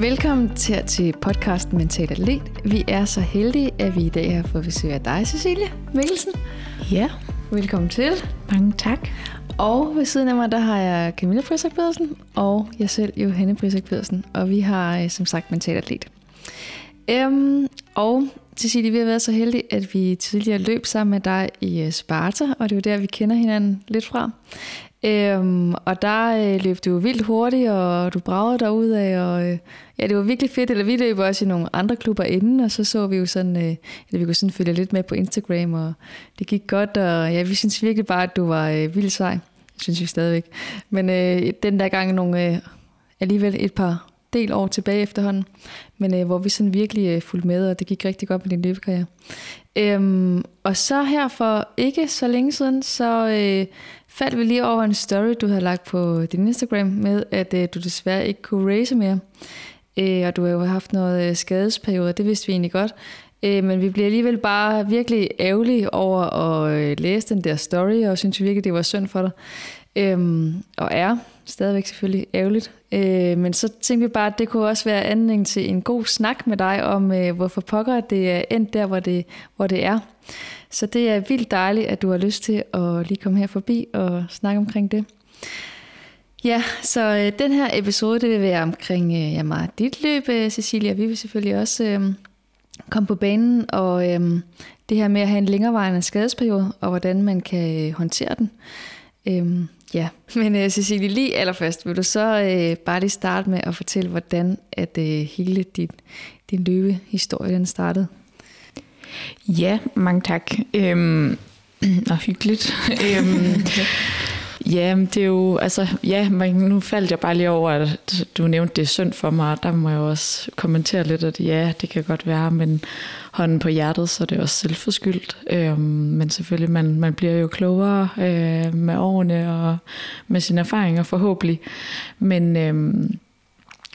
Velkommen til, til podcasten Mental Atlet. Vi er så heldige, at vi i dag har fået besøg af dig, Cecilia Mikkelsen. Ja. Velkommen til. Mange tak. Og ved siden af mig, der har jeg Camilla Frisak Pedersen og jeg selv, Johanne Frisak Pedersen. Og vi har øh, som sagt Mental Atlet. Øhm, og Cecilie, vi har været så heldige, at vi tidligere løb sammen med dig i øh, Sparta, og det er jo der, vi kender hinanden lidt fra. Øhm, og der øh, løb du vildt hurtigt, og du bragede dig ud af, og øh, ja, det var virkelig fedt. Eller vi løb også i nogle andre klubber inden, og så så vi jo sådan, øh, eller vi kunne sådan følge lidt med på Instagram, og det gik godt, og ja, vi synes virkelig bare, at du var øh, vildt sej. Det synes vi stadigvæk. Men øh, den der gang nogle, øh, alligevel et par del år tilbage efterhånden, men øh, hvor vi sådan virkelig øh, fulgte med, og det gik rigtig godt med din løbekarriere. Øhm, og så her for ikke så længe siden, så øh, faldt vi lige over en story, du havde lagt på din Instagram med, at øh, du desværre ikke kunne race mere. Øh, og du har jo haft noget øh, skadesperiode, det vidste vi egentlig godt. Øh, men vi bliver alligevel bare virkelig ærgerlige over at øh, læse den der story, og synes virkelig, det var synd for dig. Øh, og er stadigvæk selvfølgelig ærgerligt. Øh, men så tænkte vi bare, at det kunne også være anledning til en god snak med dig om, øh, hvorfor pokker det er endt der, hvor det, hvor det er. Så det er vildt dejligt, at du har lyst til at lige komme her forbi og snakke omkring det. Ja, så øh, den her episode, det vil være omkring øh, ja, meget dit løb, øh, Cecilia. Vi vil selvfølgelig også øh, komme på banen, og øh, det her med at have en længerevarende skadesperiode, og hvordan man kan øh, håndtere den. Øh, ja, men øh, Cecilie, lige allerførst, vil du så øh, bare lige starte med at fortælle, hvordan at øh, hele din, din løbehistorie den startede? Ja, mange tak. Øhm, og hyggeligt. øhm, ja, det er jo, altså, ja, men nu faldt jeg bare lige over, at du nævnte, det er synd for mig, og der må jeg også kommentere lidt, at ja, det kan godt være, men hånden på hjertet, så er det også selvforskyldt. Øhm, men selvfølgelig, man, man bliver jo klogere øh, med årene og med sine erfaringer forhåbentlig. Men øhm,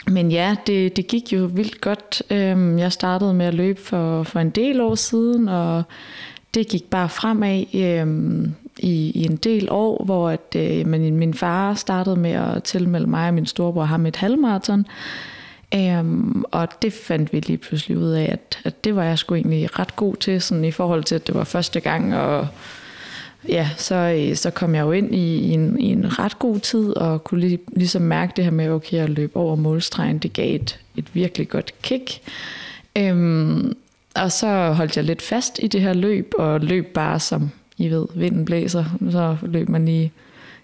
men ja, det, det gik jo vildt godt. Øhm, jeg startede med at løbe for, for en del år siden, og det gik bare fremad øhm, i, i en del år, hvor at, øh, min, min far startede med at tilmelde mig og min storebror ham et halvmarathon. Øhm, og det fandt vi lige pludselig ud af, at, at det var jeg sgu egentlig ret god til, sådan i forhold til, at det var første gang, og ja, så, øh, så kom jeg jo ind i, i, en, i en ret god tid, og kunne lig, ligesom mærke det her med, okay, at løbe over målstregen, det gav et, et virkelig godt kick. Øhm, og så holdt jeg lidt fast i det her løb, og løb bare som, I ved, vinden blæser, så løb man lige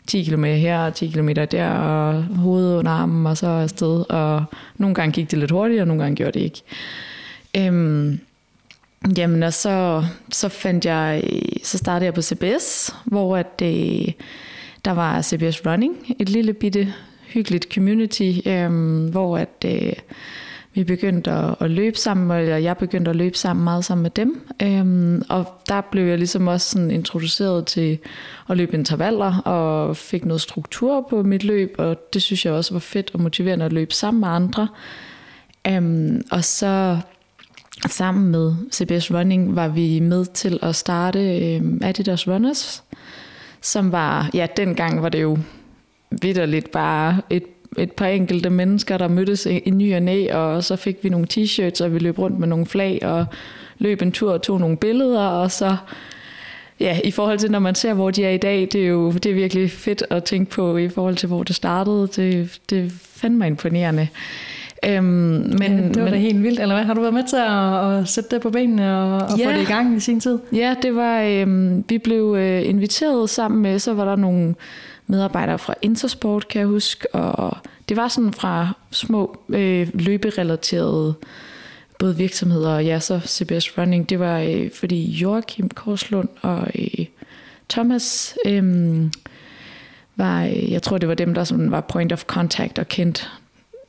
10 km her og 10 km der, og hovedet under armen, og så afsted. Og nogle gange gik det lidt hurtigt, og nogle gange gjorde det ikke. Øhm, Jamen, og så, så fandt jeg, så startede jeg på CBS, hvor at det, øh, der var CBS Running, et lille bitte hyggeligt community, øh, hvor at øh, vi begyndte at, at løbe sammen, eller jeg begyndte at løbe sammen meget sammen med dem. Øhm, og der blev jeg ligesom også sådan introduceret til at løbe intervaller, og fik noget struktur på mit løb, og det synes jeg også var fedt og motiverende at løbe sammen med andre. Øhm, og så sammen med CBS Running var vi med til at starte øh, Adidas Runners, som var, ja dengang var det jo vidderligt bare et, et par enkelte mennesker, der mødtes i, i ny og næ, og så fik vi nogle t-shirts, og vi løb rundt med nogle flag, og løb en tur og tog nogle billeder, og så ja, i forhold til, når man ser, hvor de er i dag, det er jo det er virkelig fedt at tænke på i forhold til, hvor det startede. Det, det fandt mig imponerende. Øhm, men, ja, det var men, da helt vildt, eller hvad? Har du været med til at, at sætte det på benene og, og ja, få det i gang i sin tid? Ja, det var, øhm, vi blev øh, inviteret sammen med, så var der nogle medarbejdere fra Intersport, kan jeg huske, og det var sådan fra små øh, løberelaterede både virksomheder og ja, så CBS Running. Det var øh, fordi Joachim Korslund og øh, Thomas øh, var, jeg tror det var dem, der sådan var point of contact og kendt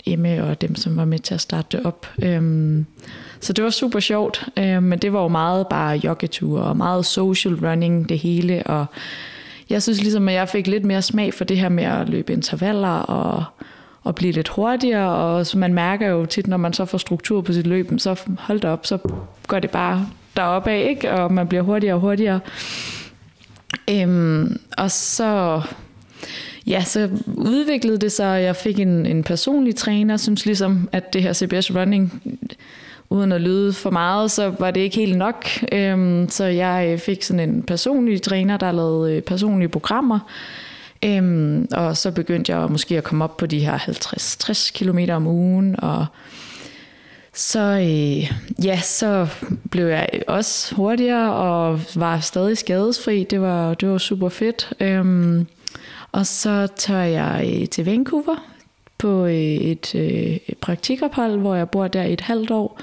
Emme og dem, som var med til at starte det op. Øhm, så det var super sjovt, øhm, men det var jo meget bare joggeture og meget social running, det hele. Og jeg synes ligesom, at jeg fik lidt mere smag for det her med at løbe intervaller og, og blive lidt hurtigere. Og så man mærker jo tit, når man så får struktur på sit løb, så hold da op, så går det bare deroppe af, ikke? og man bliver hurtigere og hurtigere. Øhm, og så ja, så udviklede det sig, og jeg fik en, en personlig træner, synes ligesom, at det her CBS Running, uden at lyde for meget, så var det ikke helt nok. Øhm, så jeg øh, fik sådan en personlig træner, der lavede øh, personlige programmer, øhm, og så begyndte jeg måske at komme op på de her 50-60 km om ugen, og så, øh, ja, så blev jeg også hurtigere og var stadig skadesfri. Det var, det var super fedt. Øhm, og så tager jeg øh, til Vancouver på øh, et, øh, et praktikophold, hvor jeg bor der i et halvt år.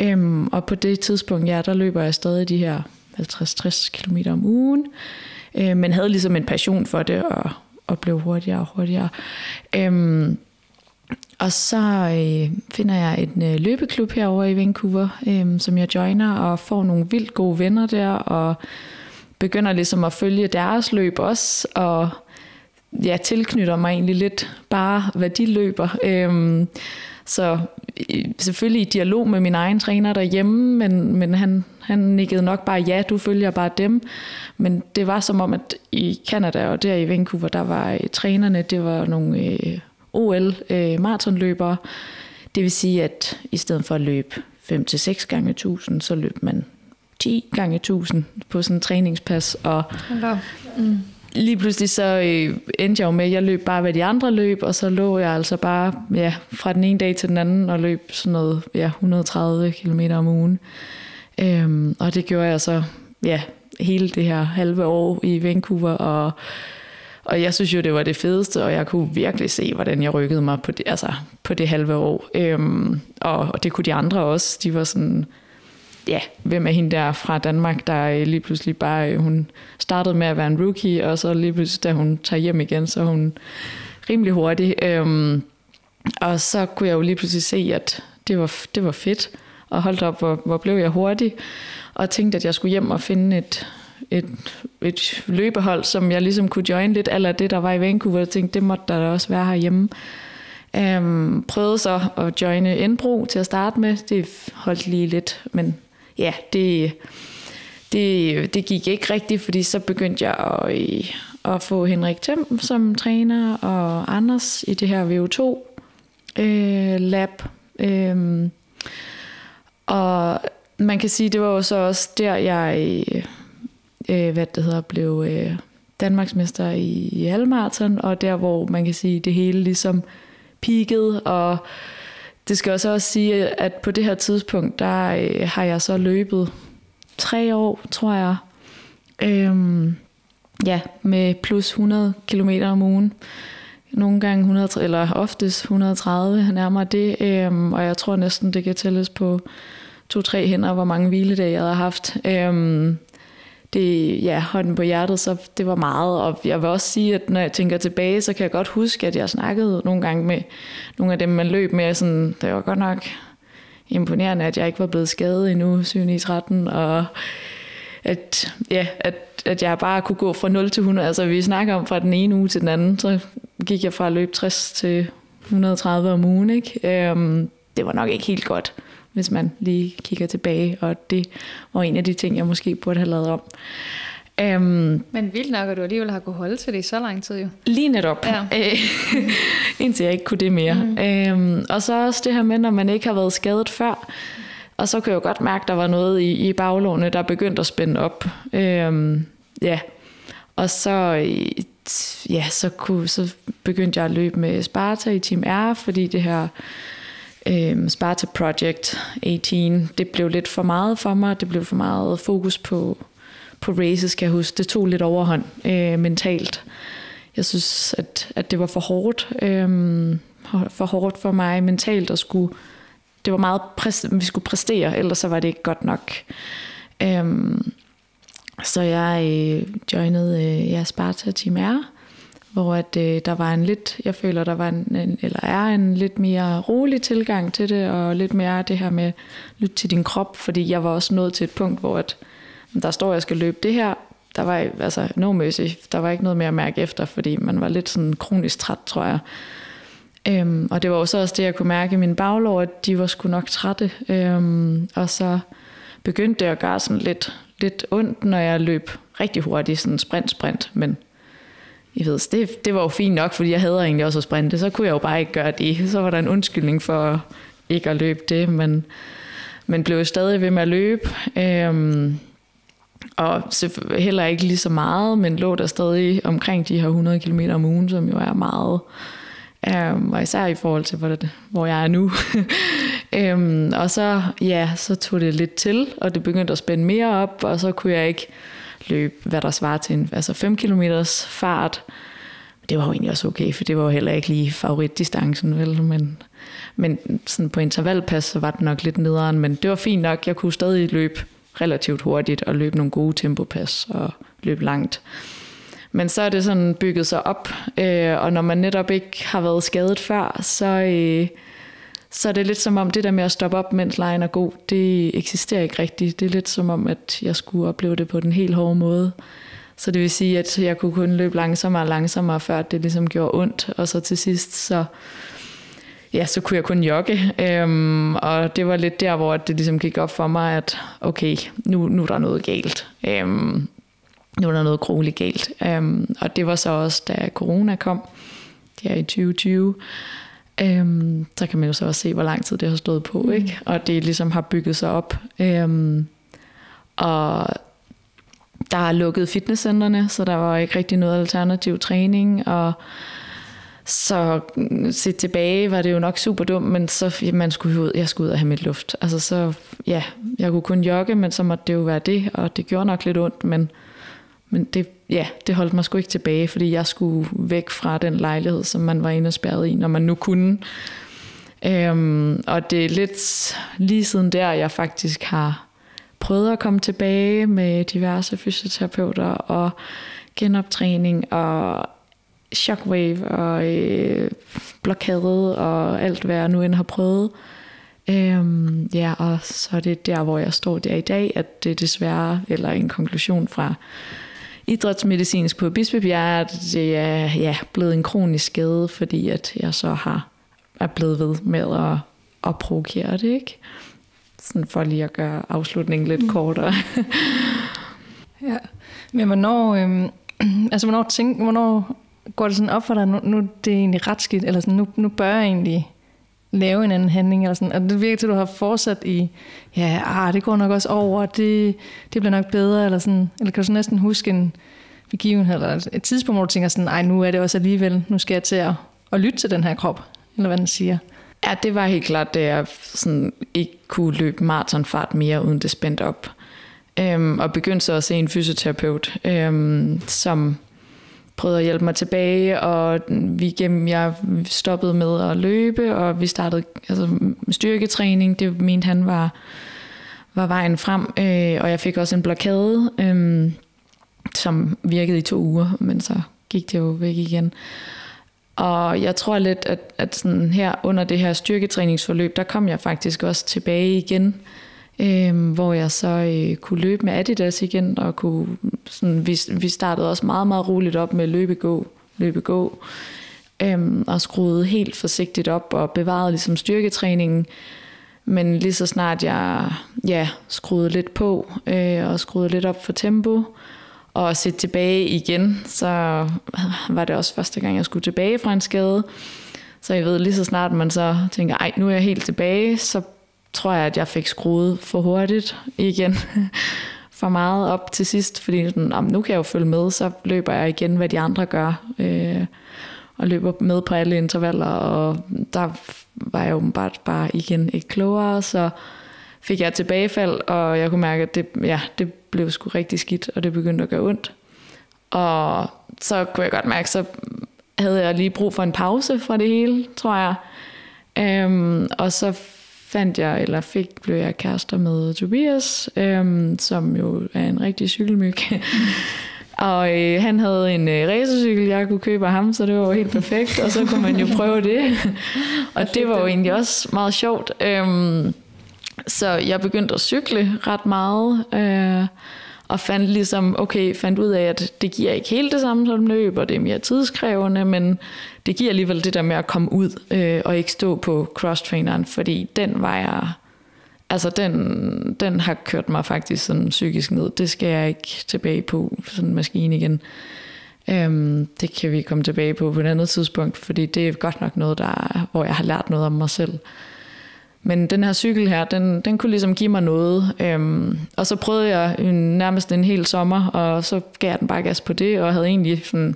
Øhm, og på det tidspunkt, ja, der løber jeg stadig de her 50-60 km om ugen. Øh, men havde ligesom en passion for det og, og blev hurtigere og hurtigere. Øhm, og så øh, finder jeg en øh, løbeklub herover i Vancouver, øh, som jeg joiner og får nogle vildt gode venner der, og begynder ligesom at følge deres løb også, og ja, tilknytter mig egentlig lidt bare, hvad de løber. Øhm, så selvfølgelig i dialog med min egen træner derhjemme, men, men han, han nikkede nok bare, ja, du følger bare dem. Men det var som om, at i Kanada og der i Vancouver, der var øh, trænerne, det var nogle øh, OL øh, maratonløbere. Det vil sige, at i stedet for at løbe 5-6 gange 1000, så løb man 10 gange 1000 på sådan en træningspas. Og mm lige pludselig så øh, endte jeg jo med, at jeg løb bare, hvad de andre løb, og så lå jeg altså bare ja, fra den ene dag til den anden og løb sådan noget ja, 130 km om ugen. Øhm, og det gjorde jeg så ja, hele det her halve år i Vancouver, og og jeg synes jo, det var det fedeste, og jeg kunne virkelig se, hvordan jeg rykkede mig på det, altså på det halve år. Øhm, og, og det kunne de andre også. De var sådan, ja, hvem er hende der fra Danmark, der øh, lige pludselig bare, øh, hun startede med at være en rookie, og så lige pludselig, da hun tager hjem igen, så er hun rimelig hurtig. Øhm, og så kunne jeg jo lige pludselig se, at det var, det var fedt. Og holdt op, hvor, hvor blev jeg hurtig. Og tænkte, at jeg skulle hjem og finde et, et, et løbehold, som jeg ligesom kunne join lidt, eller det, der var i Vancouver. og tænkte, det måtte der også være herhjemme. Øhm, prøvede så at joine Indbro til at starte med. Det holdt lige lidt, men ja, det, det, det gik ikke rigtigt, fordi så begyndte jeg at, øh, at få Henrik Thiem som træner, og Anders i det her VO2 øh, lab. Øhm, og man kan sige, det var jo så også der, jeg øh, øh, hvad det hedder, blev øh, Danmarksmester i, i halvmarathon, og der hvor man kan sige, det hele ligesom peakede, og det skal også også sige, at på det her tidspunkt, der øh, har jeg så løbet tre år, tror jeg, øhm, ja, med plus 100 km om ugen. Nogle gange 100, eller oftest 130, nærmere det, øhm, og jeg tror næsten, det kan tælles på to-tre hænder, hvor mange hviledage jeg har haft. Øhm, det, ja, hånden på hjertet, så det var meget. Og jeg vil også sige, at når jeg tænker tilbage, så kan jeg godt huske, at jeg snakkede nogle gange med nogle af dem, man løb med. Sådan, det var godt nok imponerende, at jeg ikke var blevet skadet endnu, 7 13, og at, ja, at, at jeg bare kunne gå fra 0 til 100. Altså vi snakker om fra den ene uge til den anden, så gik jeg fra at løbe 60 til 130 om ugen. Ikke? Øhm, det var nok ikke helt godt hvis man lige kigger tilbage, og det var en af de ting, jeg måske burde have lavet om. Um, Men vildt nok, at du alligevel har kunne holde til det i så lang tid jo. Lige netop. Ja. Indtil jeg ikke kunne det mere. Mm. Um, og så også det her med, når man ikke har været skadet før. Og så kan jeg jo godt mærke, at der var noget i, i baglåne, der begyndte at spænde op. Um, ja. Og så, ja, så, kunne, så begyndte jeg at løbe med Sparta i Team R, fordi det her øh, Sparta Project 18, det blev lidt for meget for mig. Det blev for meget fokus på, på races, kan jeg huske. Det tog lidt overhånd øh, mentalt. Jeg synes, at, at det var for hårdt. Øh, for hårdt for mig mentalt at skulle... Det var meget, vi skulle præstere, ellers så var det ikke godt nok. Øh, så jeg øh, joinede øh, ja, Sparta Team R, hvor at, øh, der var en lidt, jeg føler, der var en, en, eller er en lidt mere rolig tilgang til det, og lidt mere det her med at lytte til din krop, fordi jeg var også nået til et punkt, hvor at, der står, at jeg skal løbe det her, der var altså no mercy, der var ikke noget mere at mærke efter, fordi man var lidt sådan kronisk træt, tror jeg. Øhm, og det var også også det, jeg kunne mærke i min baglov, at de var sgu nok trætte. Øhm, og så begyndte det at gøre sådan lidt, lidt ondt, når jeg løb rigtig hurtigt, sådan sprint-sprint, men i ved, det, det var jo fint nok, fordi jeg havde egentlig også at sprinte, så kunne jeg jo bare ikke gøre det. Så var der en undskyldning for ikke at løbe det, men, men blev stadig ved med at løbe. Øhm, og heller ikke lige så meget, men lå der stadig omkring de her 100 km om ugen, som jo er meget. Øhm, og især i forhold til, hvor, det, hvor jeg er nu. øhm, og så, ja, så tog det lidt til, og det begyndte at spænde mere op, og så kunne jeg ikke løbe, hvad der svarer til en altså 5 km fart. Det var jo egentlig også okay, for det var jo heller ikke lige favoritdistancen, vel? Men, men sådan på intervalpas, så var det nok lidt nederen, men det var fint nok. Jeg kunne stadig løbe relativt hurtigt og løbe nogle gode tempopas og løbe langt. Men så er det sådan bygget sig op, øh, og når man netop ikke har været skadet før, så, øh, så er lidt som om det der med at stoppe op, mens lejen er god, det eksisterer ikke rigtigt. Det er lidt som om, at jeg skulle opleve det på den helt hårde måde. Så det vil sige, at jeg kunne kun løbe langsommere og langsommere, før det ligesom gjorde ondt. Og så til sidst, så, ja, så kunne jeg kun jogge. Øhm, og det var lidt der, hvor det ligesom gik op for mig, at okay, nu, nu er der noget galt. Øhm, nu er der noget grueligt galt. Øhm, og det var så også, da corona kom, det er i 2020, øhm, så kan man jo så også se, hvor lang tid det har stået på, mm. ikke? og det ligesom har bygget sig op. Øhm, og der er lukket fitnesscenterne, så der var ikke rigtig noget alternativ træning, og så set tilbage var det jo nok super dumt, men så man skulle ud, jeg skulle ud og have mit luft. Altså så, ja, jeg kunne kun jogge, men så måtte det jo være det, og det gjorde nok lidt ondt, men, men det, ja, det holdt mig sgu ikke tilbage, fordi jeg skulle væk fra den lejlighed, som man var inde og spærret i, når man nu kunne. Øhm, og det er lidt lige siden der, jeg faktisk har prøvet at komme tilbage med diverse fysioterapeuter og genoptræning og shockwave og øh, blokade og alt, hvad jeg nu end har prøvet. Øhm, ja, og så er det der, hvor jeg står der i dag, at det desværre, eller en konklusion fra idrætsmedicinsk på Bispebjerg, det er ja, blevet en kronisk skade, fordi at jeg så har er blevet ved med at, at provokere det, ikke? Sådan for lige at gøre afslutningen lidt mm. kortere. ja, men hvornår, øhm, altså hvornår, tænk, hvornår går det sådan op for dig, nu, nu det er egentlig ret skidt, eller sådan, nu, nu bør jeg egentlig lave en anden handling, eller sådan, og det virker til, at du har fortsat i, ja, ah, det går nok også over, det, det bliver nok bedre, eller sådan, eller kan du så næsten huske en begivenhed, eller et tidspunkt, hvor du tænker sådan, ej, nu er det også alligevel, nu skal jeg til at, at lytte til den her krop, eller hvad den siger. Ja, det var helt klart, da jeg sådan ikke kunne løbe maratonfart mere, uden det spændt op. Øhm, og begyndte så at se en fysioterapeut, øhm, som prøvede at hjælpe mig tilbage, og vi gennem, jeg stoppede med at løbe, og vi startede altså, styrketræning. Det mente han var, var vejen frem, øh, og jeg fik også en blokade, øh, som virkede i to uger, men så gik det jo væk igen. Og jeg tror lidt, at, at sådan her under det her styrketræningsforløb, der kom jeg faktisk også tilbage igen øh, hvor jeg så øh, kunne løbe med Adidas igen, og kunne, sådan, vi, vi startede også meget, meget roligt op med løbegå, løbegå, øh, og skruede helt forsigtigt op og bevarede ligesom styrketræningen. Men lige så snart jeg ja, skruede lidt på øh, og skruede lidt op for tempo, og set tilbage igen, så var det også første gang, jeg skulle tilbage fra en skade. Så jeg ved, lige så snart man så tænker, ej, nu er jeg helt tilbage, så tror jeg, at jeg fik skruet for hurtigt igen. for meget op til sidst, fordi sådan, om nu kan jeg jo følge med, så løber jeg igen, hvad de andre gør. Øh, og løber med på alle intervaller, og der var jeg jo bare, bare igen ikke klogere, så fik jeg tilbagefald, og jeg kunne mærke, at det, ja, det blev sgu rigtig skidt, og det begyndte at gøre ondt. Og så kunne jeg godt mærke, så havde jeg lige brug for en pause fra det hele, tror jeg. Øhm, og så fandt jeg, eller fik, blev jeg kærester med Tobias, øhm, som jo er en rigtig cykelmyg. og øh, han havde en øh, racercykel, jeg kunne købe af ham, så det var jo helt perfekt, og så kunne man jo prøve det. og det var jo egentlig også meget sjovt. Øhm, så jeg begyndte at cykle ret meget, øh, og fandt ligesom, okay, fandt ud af, at det giver ikke helt det samme som løb, og det er mere tidskrævende, men det giver alligevel det der med at komme ud øh, og ikke stå på cross-traineren, fordi den var jeg, altså den, den har kørt mig faktisk sådan psykisk ned. Det skal jeg ikke tilbage på, sådan en maskine igen. Øhm, det kan vi komme tilbage på på et andet tidspunkt, fordi det er godt nok noget, der, hvor jeg har lært noget om mig selv. Men den her cykel her, den, den kunne ligesom give mig noget. Øhm, og så prøvede jeg en, nærmest en hel sommer, og så gav jeg den bare gas på det, og havde egentlig, sådan,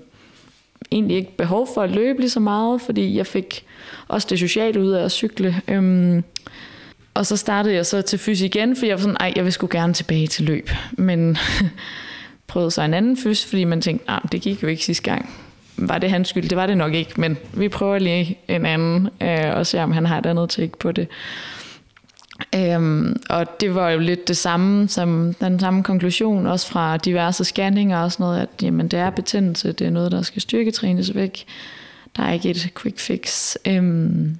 egentlig ikke behov for at løbe lige så meget, fordi jeg fik også det sociale ud af at cykle. Øhm, og så startede jeg så til fys igen, fordi jeg var sådan, ej, jeg vil sgu gerne tilbage til løb. Men prøvede så en anden fys, fordi man tænkte, nej, det gik jo ikke sidste gang. Var det hans skyld? Det var det nok ikke, men vi prøver lige en anden, øh, og se om han har et andet take på det. Øhm, og det var jo lidt det samme, som den samme konklusion, også fra diverse scanninger og sådan noget, at jamen, det er betændelse, det er noget, der skal styrketrænes væk. Der er ikke et quick fix. Øhm,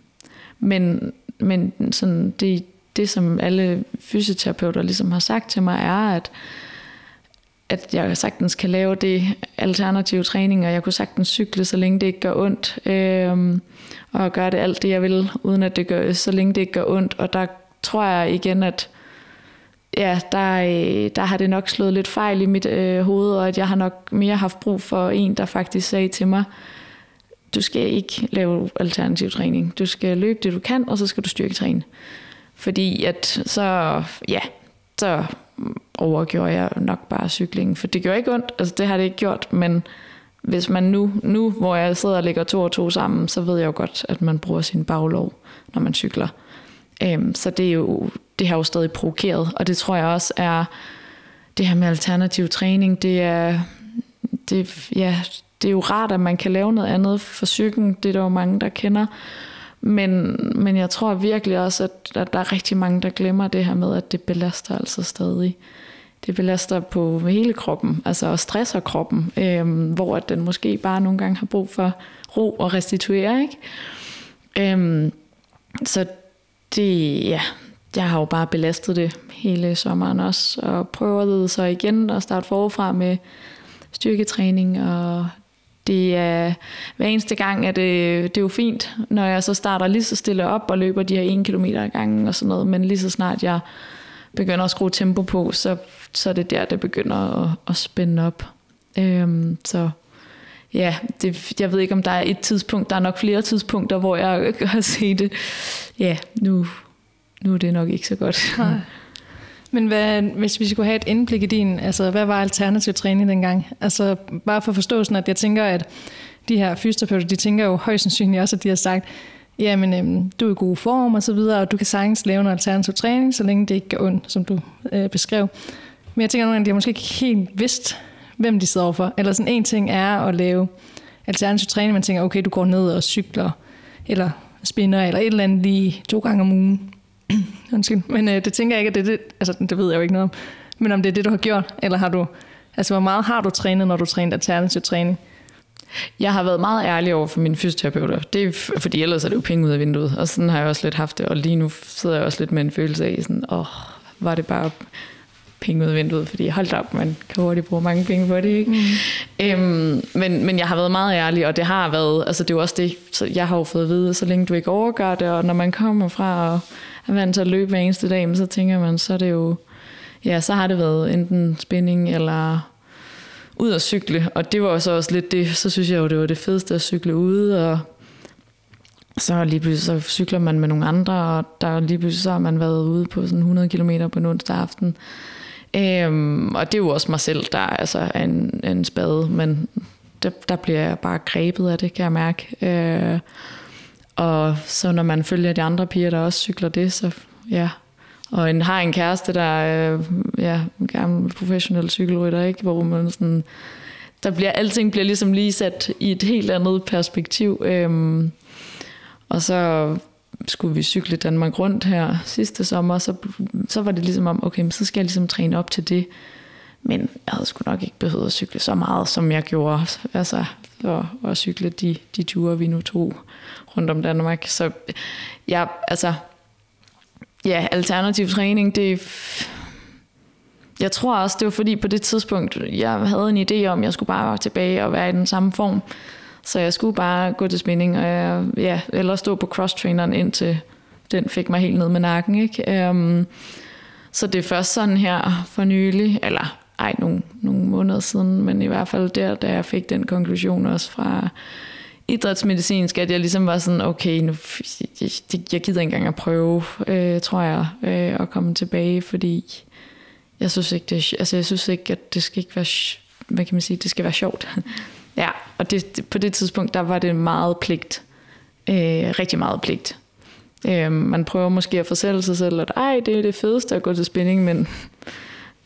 men men sådan det, det, som alle fysioterapeuter ligesom har sagt til mig, er, at at jeg sagtens kan lave det alternative træning, og jeg kunne sagtens cykle, så længe det ikke gør ondt, øh, og gøre det alt det, jeg vil, uden at det gør, så længe det ikke gør ondt. Og der tror jeg igen, at ja, der, øh, der har det nok slået lidt fejl i mit øh, hoved, og at jeg har nok mere haft brug for en, der faktisk sagde til mig, du skal ikke lave alternativ træning. Du skal løbe det, du kan, og så skal du styrketræne. Fordi at så, ja, så overgjorde jeg nok bare cyklingen. For det gjorde ikke ondt, altså det har det ikke gjort, men hvis man nu, nu hvor jeg sidder og lægger to og to sammen, så ved jeg jo godt, at man bruger sin baglov, når man cykler. Øhm, så det, er jo, det har jo stadig provokeret, og det tror jeg også er, det her med alternativ træning, det er, det, ja, det er jo rart, at man kan lave noget andet for cyklen. Det er der jo mange, der kender. Men, men jeg tror virkelig også, at, at der er rigtig mange, der glemmer det her med, at det belaster altså stadig. Det belaster på hele kroppen, altså og stresser kroppen, øh, hvor at den måske bare nogle gange har brug for ro og restituere. Ikke? Øh, så det, ja, jeg har jo bare belastet det hele sommeren også, og prøver det så igen at starte forfra med styrketræning og det er hver eneste gang, at det, det er jo fint, når jeg så starter lige så stille op og løber de her 1 km ad gangen og sådan noget, men lige så snart jeg begynder at skrue tempo på, så, så er det der, det begynder at, at spænde op. Øhm, så ja, det, jeg ved ikke, om der er et tidspunkt, der er nok flere tidspunkter, hvor jeg har set det. Ja, nu, nu er det nok ikke så godt. Nej. Men hvad, hvis vi skulle have et indblik i din, altså hvad var alternativ træning dengang? Altså bare for forståelsen, at jeg tænker, at de her fysioterapeuter, de tænker jo højst sandsynligt også, at de har sagt, jamen øhm, du er i god form og så videre, og du kan sagtens lave noget alternativ træning, så længe det ikke gør ondt, som du øh, beskrev. Men jeg tænker nogle gange, at de har måske ikke helt vidst, hvem de sidder overfor. Eller sådan en ting er at lave alternativ træning, man tænker, okay, du går ned og cykler, eller spinner, eller et eller andet lige to gange om ugen. Undskyld. Men øh, det tænker jeg ikke, at det, det, altså det ved jeg jo ikke noget om. Men om det er det, du har gjort, eller har du, altså hvor meget har du trænet, når du træner alternativ træning? Jeg har været meget ærlig over for mine fysioterapeuter. Det er, fordi ellers er det jo penge ud af vinduet. Og sådan har jeg også lidt haft det. Og lige nu sidder jeg også lidt med en følelse af, sådan, åh, var det bare penge ud af vinduet, fordi hold op, man kan hurtigt bruge mange penge på det, ikke? Mm. Øhm, men, men jeg har været meget ærlig, og det har været, altså det er jo også det, så jeg har jo fået at vide, så længe du ikke overgør det, og når man kommer fra at er vant til at løbe hver eneste dag, men så tænker man, så er det jo, ja, så har det været enten spænding eller ud at cykle, og det var så også lidt det, så synes jeg jo, det var det fedeste at cykle ude, og så lige pludselig så cykler man med nogle andre, og der lige pludselig så har man været ude på sådan 100 km på en onsdag aften. Øhm, og det er jo også mig selv, der altså er en, en spade, men der, der bliver jeg bare grebet af det, kan jeg mærke. Øh, og så når man følger de andre piger, der også cykler det, så ja. Og en, har en kæreste, der er øh, ja, en gammel professionel cykelrytter, ikke? hvor man sådan, der bliver, alting bliver ligesom lige sat i et helt andet perspektiv. Øhm, og så skulle vi cykle Danmark rundt her sidste sommer, så, så var det ligesom om, okay, så skal jeg ligesom træne op til det. Men jeg havde sgu nok ikke behøvet at cykle så meget, som jeg gjorde. Altså, og, og cykle de, de ture, vi nu tog rundt om Danmark. Så ja, altså, ja, alternativ træning, det jeg tror også, det var fordi på det tidspunkt, jeg havde en idé om, at jeg skulle bare være tilbage og være i den samme form. Så jeg skulle bare gå til spinning, og jeg, ja, eller stå på cross-traineren indtil den fik mig helt ned med nakken. Ikke? Um, så det er først sådan her for nylig, eller ej, nogle, nogle måneder siden, men i hvert fald der, da jeg fik den konklusion også fra idrætsmedicinsk, at jeg ligesom var sådan, okay, nu, jeg, jeg gider ikke engang at prøve, øh, tror jeg, øh, at komme tilbage, fordi jeg synes ikke, det, altså jeg synes ikke, at det skal ikke være, hvad kan man sige, det skal være sjovt. ja, og det, på det tidspunkt, der var det meget pligt. Øh, rigtig meget pligt. Øh, man prøver måske at fortælle sig selv, at ej, det er det fedeste at gå til spinning, men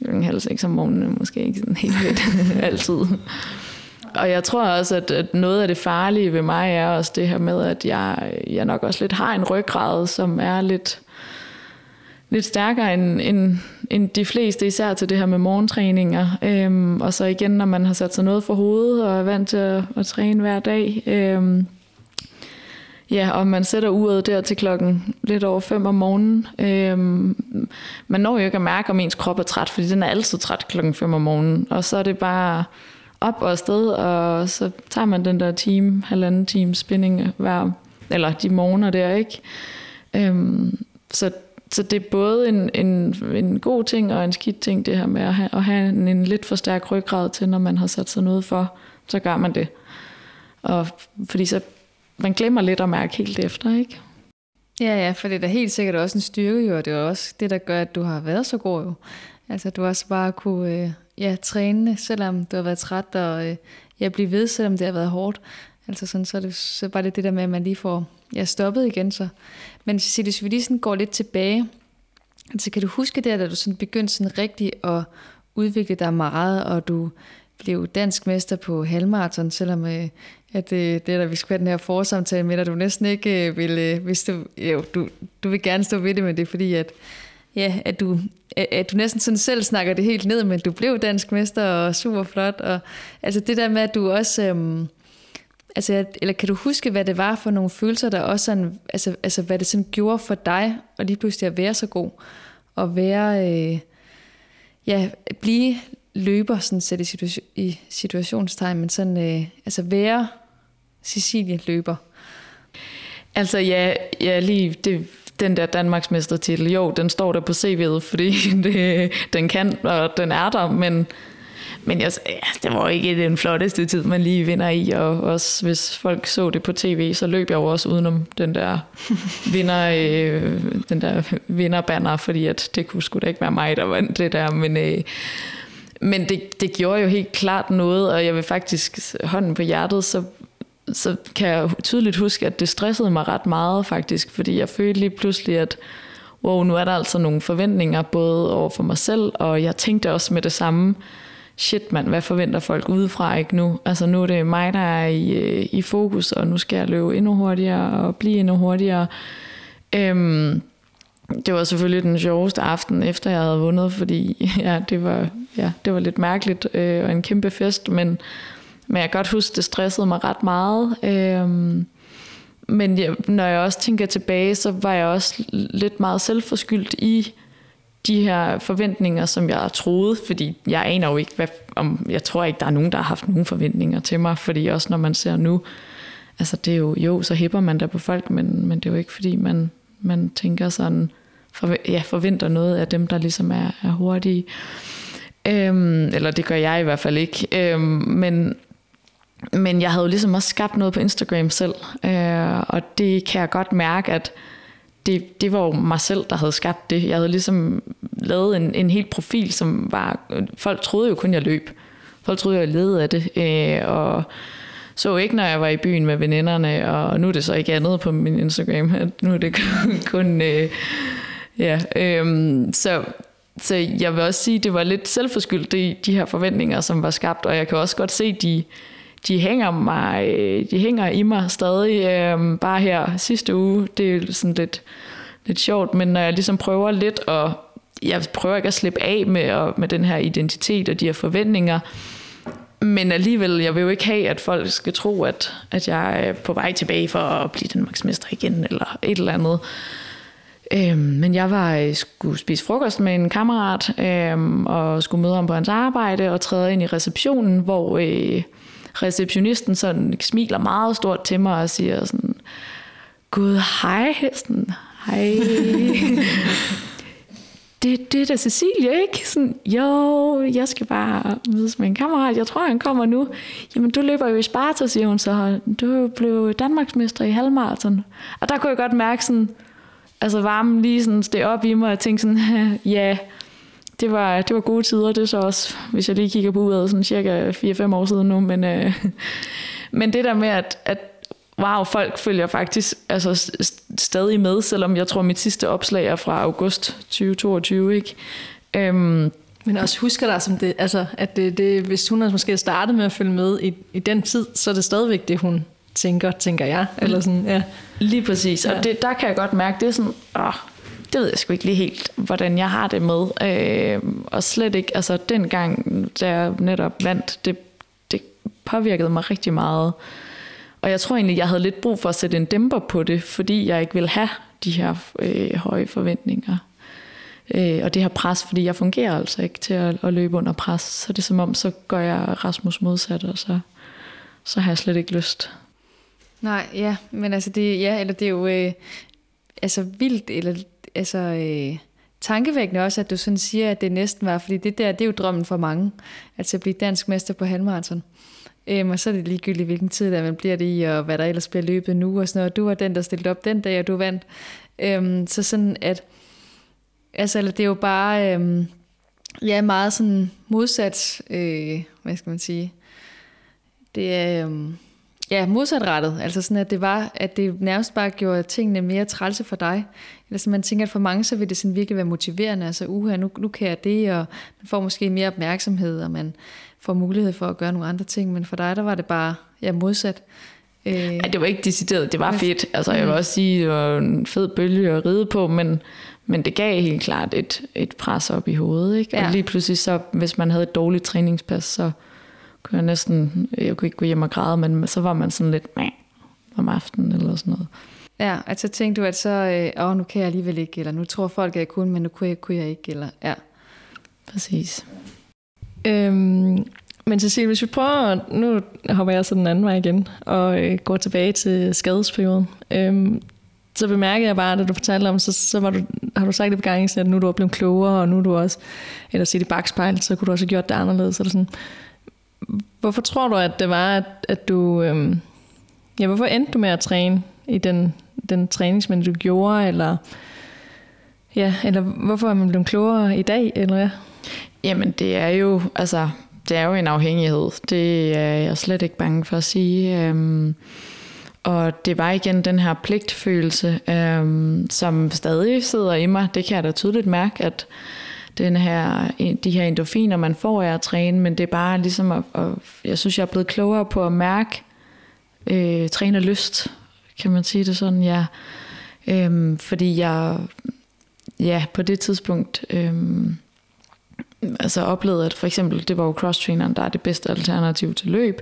klokken halv seks om morgenen måske ikke sådan helt fedt altid. Og jeg tror også, at, at noget af det farlige ved mig er også det her med, at jeg, jeg nok også lidt har en ryggrad, som er lidt, lidt stærkere end, end, end de fleste, især til det her med morgentræninger. Øhm, og så igen, når man har sat sig noget for hovedet og er vant til at, at træne hver dag. Øhm, ja, og man sætter uret der til klokken lidt over 5 om morgenen. Øhm, man når jo ikke at mærke, om ens krop er træt, fordi den er altid træt klokken 5 om morgenen. Og så er det bare op og afsted, og så tager man den der time, halvanden time spinning hver, eller de morgener der, ikke? Øhm, så, så det er både en, en, en god ting og en skidt ting, det her med at have, at have en, en lidt for stærk ryggrad til, når man har sat sig noget for, så gør man det. Og fordi så man glemmer lidt at mærke helt efter, ikke? Ja, ja, for det er da helt sikkert også en styrke, jo, og det er også det, der gør, at du har været så god jo. Altså, du også bare kunne øh, ja, træne, selvom du har været træt, og øh, ja, blive ved, selvom det har været hårdt. Altså sådan, så er det så bare det, det der med, at man lige får ja, stoppet igen. Så. Men Cecilie, hvis vi lige sådan går lidt tilbage, altså kan du huske det, da du sådan begyndte sådan rigtig at udvikle dig meget, og du blev dansk mester på halvmarathon, selvom øh, at det, det er der, vi skal have den her forsamtale med dig, du næsten ikke øh, vil, øh, hvis du, jo, du, du vil gerne stå ved det, men det er fordi, at, ja, at, du, at du næsten sådan selv snakker det helt ned, men du blev dansk mester og super flot, og altså det der med, at du også, øh, altså, eller kan du huske, hvad det var for nogle følelser, der også sådan, altså, altså hvad det sådan gjorde for dig, og lige pludselig at være så god, og være, øh, ja, blive løber, sådan set i, situation, i situationstegn, men sådan, øh, altså være Cecilie løber. Altså ja, ja lige det, den der Danmarksmestertitel, jo, den står der på CV'et, fordi det, den kan, og den er der, men, men jeg, ja, det var ikke den flotteste tid, man lige vinder i, og også hvis folk så det på tv, så løb jeg jo også udenom den der vinder, øh, den der vinderbanner, fordi at det kunne sgu da ikke være mig, der vandt det der, men øh, men det, det gjorde jo helt klart noget, og jeg vil faktisk hånden på hjertet, så, så kan jeg tydeligt huske, at det stressede mig ret meget faktisk, fordi jeg følte lige pludselig, at wow, nu er der altså nogle forventninger, både over for mig selv, og jeg tænkte også med det samme, shit mand, hvad forventer folk udefra ikke nu? Altså nu er det mig, der er i, øh, i fokus, og nu skal jeg løbe endnu hurtigere og blive endnu hurtigere. Øhm, det var selvfølgelig den sjoveste aften, efter jeg havde vundet, fordi ja, det, var, ja, det var lidt mærkeligt øh, og en kæmpe fest, men, men jeg kan godt huske, det stressede mig ret meget. Øhm, men jeg, når jeg også tænker tilbage, så var jeg også lidt meget selvforskyldt i de her forventninger, som jeg troede, fordi jeg aner jo ikke, hvad, om, jeg tror ikke, der er nogen, der har haft nogen forventninger til mig, fordi også når man ser nu, altså det er jo, jo, så hæpper man der på folk, men, men det er jo ikke, fordi man, man tænker sådan, for, ja, forventer noget af dem, der ligesom er, er hurtige. Øhm, eller det gør jeg i hvert fald ikke. Øhm, men, men jeg havde jo ligesom også skabt noget på Instagram selv, øh, og det kan jeg godt mærke, at det, det var jo mig selv, der havde skabt det. Jeg havde ligesom lavet en, en helt profil, som var... Folk troede jo kun, jeg løb. Folk troede, jeg led af det. Øh, og så ikke, når jeg var i byen med veninderne, og nu er det så ikke andet på min Instagram. At nu er det kun... Øh, ja, øh, så, så jeg vil også sige, at det var lidt selvforskyldt, de, de her forventninger, som var skabt, og jeg kan også godt se, de, de hænger, mig, øh, de hænger i mig stadig. Øh, bare her sidste uge, det er sådan lidt, lidt sjovt, men når jeg ligesom prøver lidt at jeg prøver ikke at slippe af med, og, med den her identitet og de her forventninger, men alligevel, jeg vil jo ikke have, at folk skal tro, at, at jeg er på vej tilbage for at blive Danmarksmester igen, eller et eller andet. Øhm, men jeg var øh, skulle spise frokost med en kammerat, øhm, og skulle møde ham på hans arbejde, og træde ind i receptionen, hvor øh, receptionisten sådan smiler meget stort til mig og siger sådan, Gud, hej, sådan, hej. det, det er da Cecilie, ikke? Sådan, jo, jeg skal bare mødes med en kammerat, jeg tror, han kommer nu. Jamen, du løber jo i Sparta, siger hun så. Du blev Danmarksmester i halvmarathon. Og der kunne jeg godt mærke sådan, altså varmen lige sådan steg op i mig, og tænkte sådan, ja, det var, det var gode tider, det er så også, hvis jeg lige kigger på uret, sådan cirka 4-5 år siden nu, men, øh, men det der med, at, at wow, folk følger faktisk altså, stadig med, selvom jeg tror, mit sidste opslag er fra august 2022, ikke? Øhm, men også husker der, som det, altså, at det, det, hvis hun har måske startet med at følge med i, i den tid, så er det stadigvæk det, hun tænker, tænker jeg. Eller sådan, ja. Lige præcis, og det, der kan jeg godt mærke, det er sådan, åh, det ved jeg sgu ikke lige helt, hvordan jeg har det med. Øh, og slet ikke, altså dengang, da jeg netop vandt, det, det påvirkede mig rigtig meget. Og jeg tror egentlig, jeg havde lidt brug for at sætte en dæmper på det, fordi jeg ikke vil have de her øh, høje forventninger. Øh, og det her pres, fordi jeg fungerer altså ikke til at, at løbe under pres. Så det er som om, så gør jeg Rasmus modsat, og så, så har jeg slet ikke lyst. Nej, ja, men altså det, ja, eller det er jo øh, altså vildt, eller altså øh, tankevækkende også, at du sådan siger, at det næsten var, fordi det der, det er jo drømmen for mange, altså at blive dansk mester på halvmarathon. Øhm, og så er det ligegyldigt, hvilken tid der man bliver det i, og hvad der ellers bliver løbet nu og sådan noget. Du var den, der stillede op den dag, og du vandt. Øhm, så sådan at, altså det er jo bare, øhm, ja, meget sådan modsat, øh, hvad skal man sige, det er, øhm, ja, modsatrettet. Altså sådan, at det var, at det nærmest bare gjorde tingene mere trælse for dig. Eller så man tænker, at for mange, så vil det sådan virkelig være motiverende. Altså, uha, nu, nu kan jeg det, og man får måske mere opmærksomhed, og man får mulighed for at gøre nogle andre ting. Men for dig, der var det bare ja, modsat. Øh, ja, det var ikke decideret, det var fedt. Altså, jeg vil mm. også sige, det var en fed bølge at ride på, men, men det gav helt klart et, et pres op i hovedet. Ikke? Ja. Og lige pludselig, så, hvis man havde et dårligt træningspas, så kunne jeg næsten, jeg kunne ikke gå hjem og græde, men så var man sådan lidt, meh, om aftenen eller sådan noget. Ja, at så tænkte du, at så, øh, åh, nu kan jeg alligevel ikke, eller nu tror folk, at jeg kunne, men nu kunne jeg, kunne jeg ikke, eller ja. Præcis. Øhm, men Cecilie, hvis vi prøver, nu hopper jeg så den anden vej igen, og øh, går tilbage til skadesperioden. Øhm, så bemærkede jeg bare, da du fortalte om, så, så var du, har du sagt det på gangen, at nu er du blevet klogere, og nu er du også, eller set i bagspejlet, så kunne du også have gjort det anderledes. Det sådan, hvorfor tror du, at det var, at, at du, øhm, ja, hvorfor endte du med at træne i den, den træningsmænd, du gjorde, eller, ja, eller hvorfor er man blevet klogere i dag, eller ja? Jamen, det er jo, altså, det er jo en afhængighed. Det er jeg slet ikke bange for at sige. Øhm, og det var igen den her pligtfølelse, øhm, som stadig sidder i mig. Det kan jeg da tydeligt mærke, at den her, de her endorfiner, man får af at træne, men det er bare ligesom, at, at jeg synes, jeg er blevet klogere på at mærke øh, træne lyst, kan man sige det sådan, ja. Øhm, fordi jeg, ja, på det tidspunkt, øhm, altså oplevede, at for eksempel, det var jo cross-traineren, der er det bedste alternativ til løb.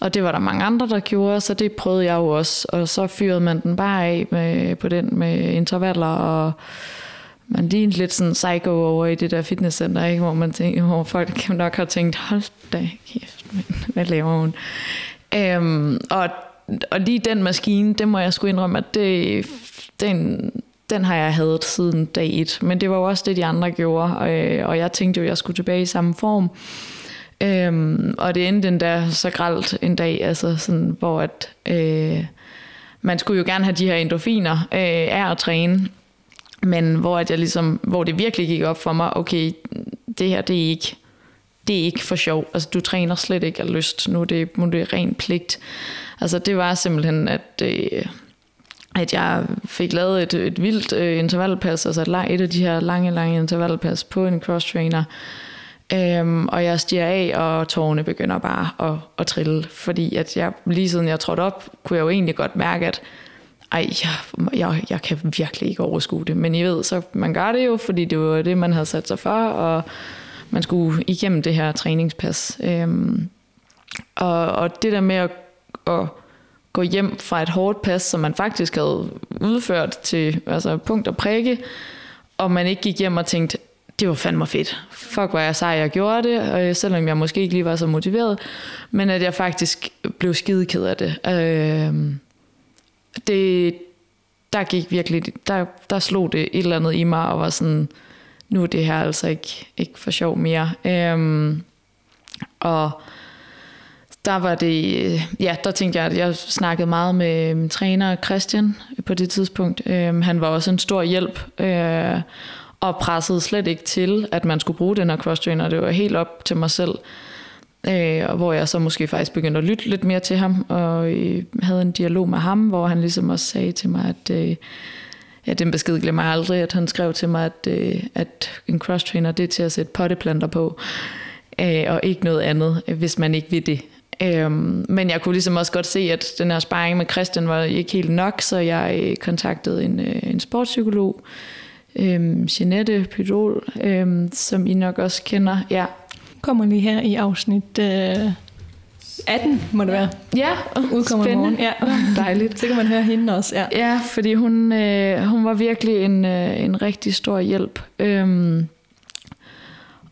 Og det var der mange andre, der gjorde, så det prøvede jeg jo også. Og så fyrede man den bare af med, på den med intervaller, og man lignede lidt sådan psycho over i det der fitnesscenter, ikke? Hvor, man tænkte, hvor folk nok har tænkt, hold da kæft, hvad laver hun? Øhm, og, og lige den maskine, det må jeg sgu indrømme, at det, den, den har jeg hadet siden dag et. Men det var jo også det, de andre gjorde, og, og jeg tænkte jo, at jeg skulle tilbage i samme form. Øhm, og det endte endda så gralt en dag, altså sådan, hvor at, øh, man skulle jo gerne have de her endorfiner øh, af at træne, men hvor, at jeg ligesom, hvor det virkelig gik op for mig, okay, det her det er ikke, det er ikke for sjov. Altså, du træner slet ikke af lyst. Nu er det, nu er det ren pligt. Altså, det var simpelthen, at, øh, at jeg fik lavet et, et vildt øh, intervallpas, altså et, et af de her lange, lange intervallpas på en cross-trainer. Øhm, og jeg stiger af, og tårerne begynder bare at, at trille, fordi at jeg, lige siden jeg trådte op, kunne jeg jo egentlig godt mærke, at ej, jeg, jeg, jeg kan virkelig ikke overskue det. Men I ved, så man gør det jo, fordi det var det, man havde sat sig for, og man skulle igennem det her træningspas. Øhm, og, og det der med at, at gå hjem fra et hårdt pas, som man faktisk havde udført til altså punkt og prikke, og man ikke gik hjem og tænkte, det var fandme fedt. Fuck, hvor jeg sej, jeg gjorde det, og øh, selvom jeg måske ikke lige var så motiveret, men at jeg faktisk blev skideked af det. Øh, det der gik virkelig, der, der slog det et eller andet i mig, og var sådan, nu er det her altså ikke, ikke for sjov mere. Øhm, og der var det, øh, ja, der tænkte jeg, at jeg snakkede meget med min træner Christian på det tidspunkt. Øhm, han var også en stor hjælp, øh, og pressede slet ikke til, at man skulle bruge den her cross-trainer. Det var helt op til mig selv. Øh, og hvor jeg så måske faktisk begyndte at lytte lidt mere til ham, og øh, havde en dialog med ham, hvor han ligesom også sagde til mig, at øh, ja, den besked glemmer jeg aldrig, at han skrev til mig, at, øh, at en cross-trainer, det er til at sætte potteplanter på, øh, og ikke noget andet, hvis man ikke vil det. Øh, men jeg kunne ligesom også godt se, at den her sparring med Christian var ikke helt nok, så jeg øh, kontaktede en, øh, en sportspsykolog, øh, Jeanette Pydol, øh, som I nok også kender. Ja. Kommer lige her i afsnit øh, 18, må det være. Ja, Udkommer i morgen. Ja. Dejligt. Så kan man høre hende også. Ja, Ja, fordi hun, øh, hun var virkelig en, øh, en rigtig stor hjælp. Øhm,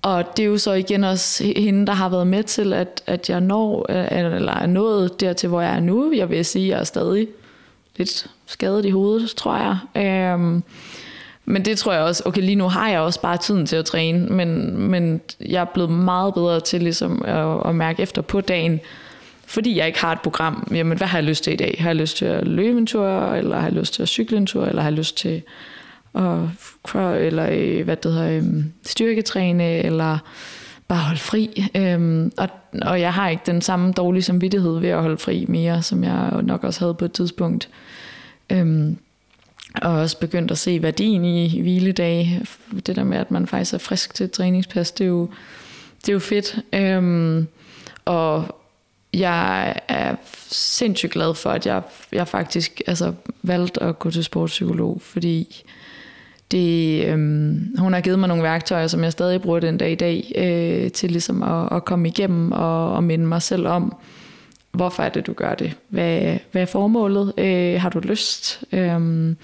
og det er jo så igen også hende, der har været med til, at, at jeg når, øh, eller er nået dertil, hvor jeg er nu. Jeg vil sige, at jeg er stadig lidt skadet i hovedet, tror jeg. Øhm, men det tror jeg også, okay lige nu har jeg også bare tiden til at træne, men, men jeg er blevet meget bedre til ligesom at, at mærke efter på dagen, fordi jeg ikke har et program, jamen hvad har jeg lyst til i dag? Har jeg lyst til at løbe en tur, eller har jeg lyst til at cykle en tur, eller har jeg lyst til at eller øh, hvad det hedder, øhm, styrketræne, eller bare holde fri. Øhm, og, og jeg har ikke den samme dårlige samvittighed ved at holde fri mere, som jeg nok også havde på et tidspunkt. Øhm, og også begyndt at se værdien i hviledage. Det der med, at man faktisk er frisk til et træningspas, det er jo, det er jo fedt. Øhm, og jeg er sindssygt glad for, at jeg, jeg faktisk altså, valgte at gå til sportspsykolog, fordi det, øhm, hun har givet mig nogle værktøjer, som jeg stadig bruger den dag i dag, øh, til ligesom at, at komme igennem og, og minde mig selv om, hvorfor er det, du gør det? Hvad, hvad er formålet? Øh, har du lyst? Øhm,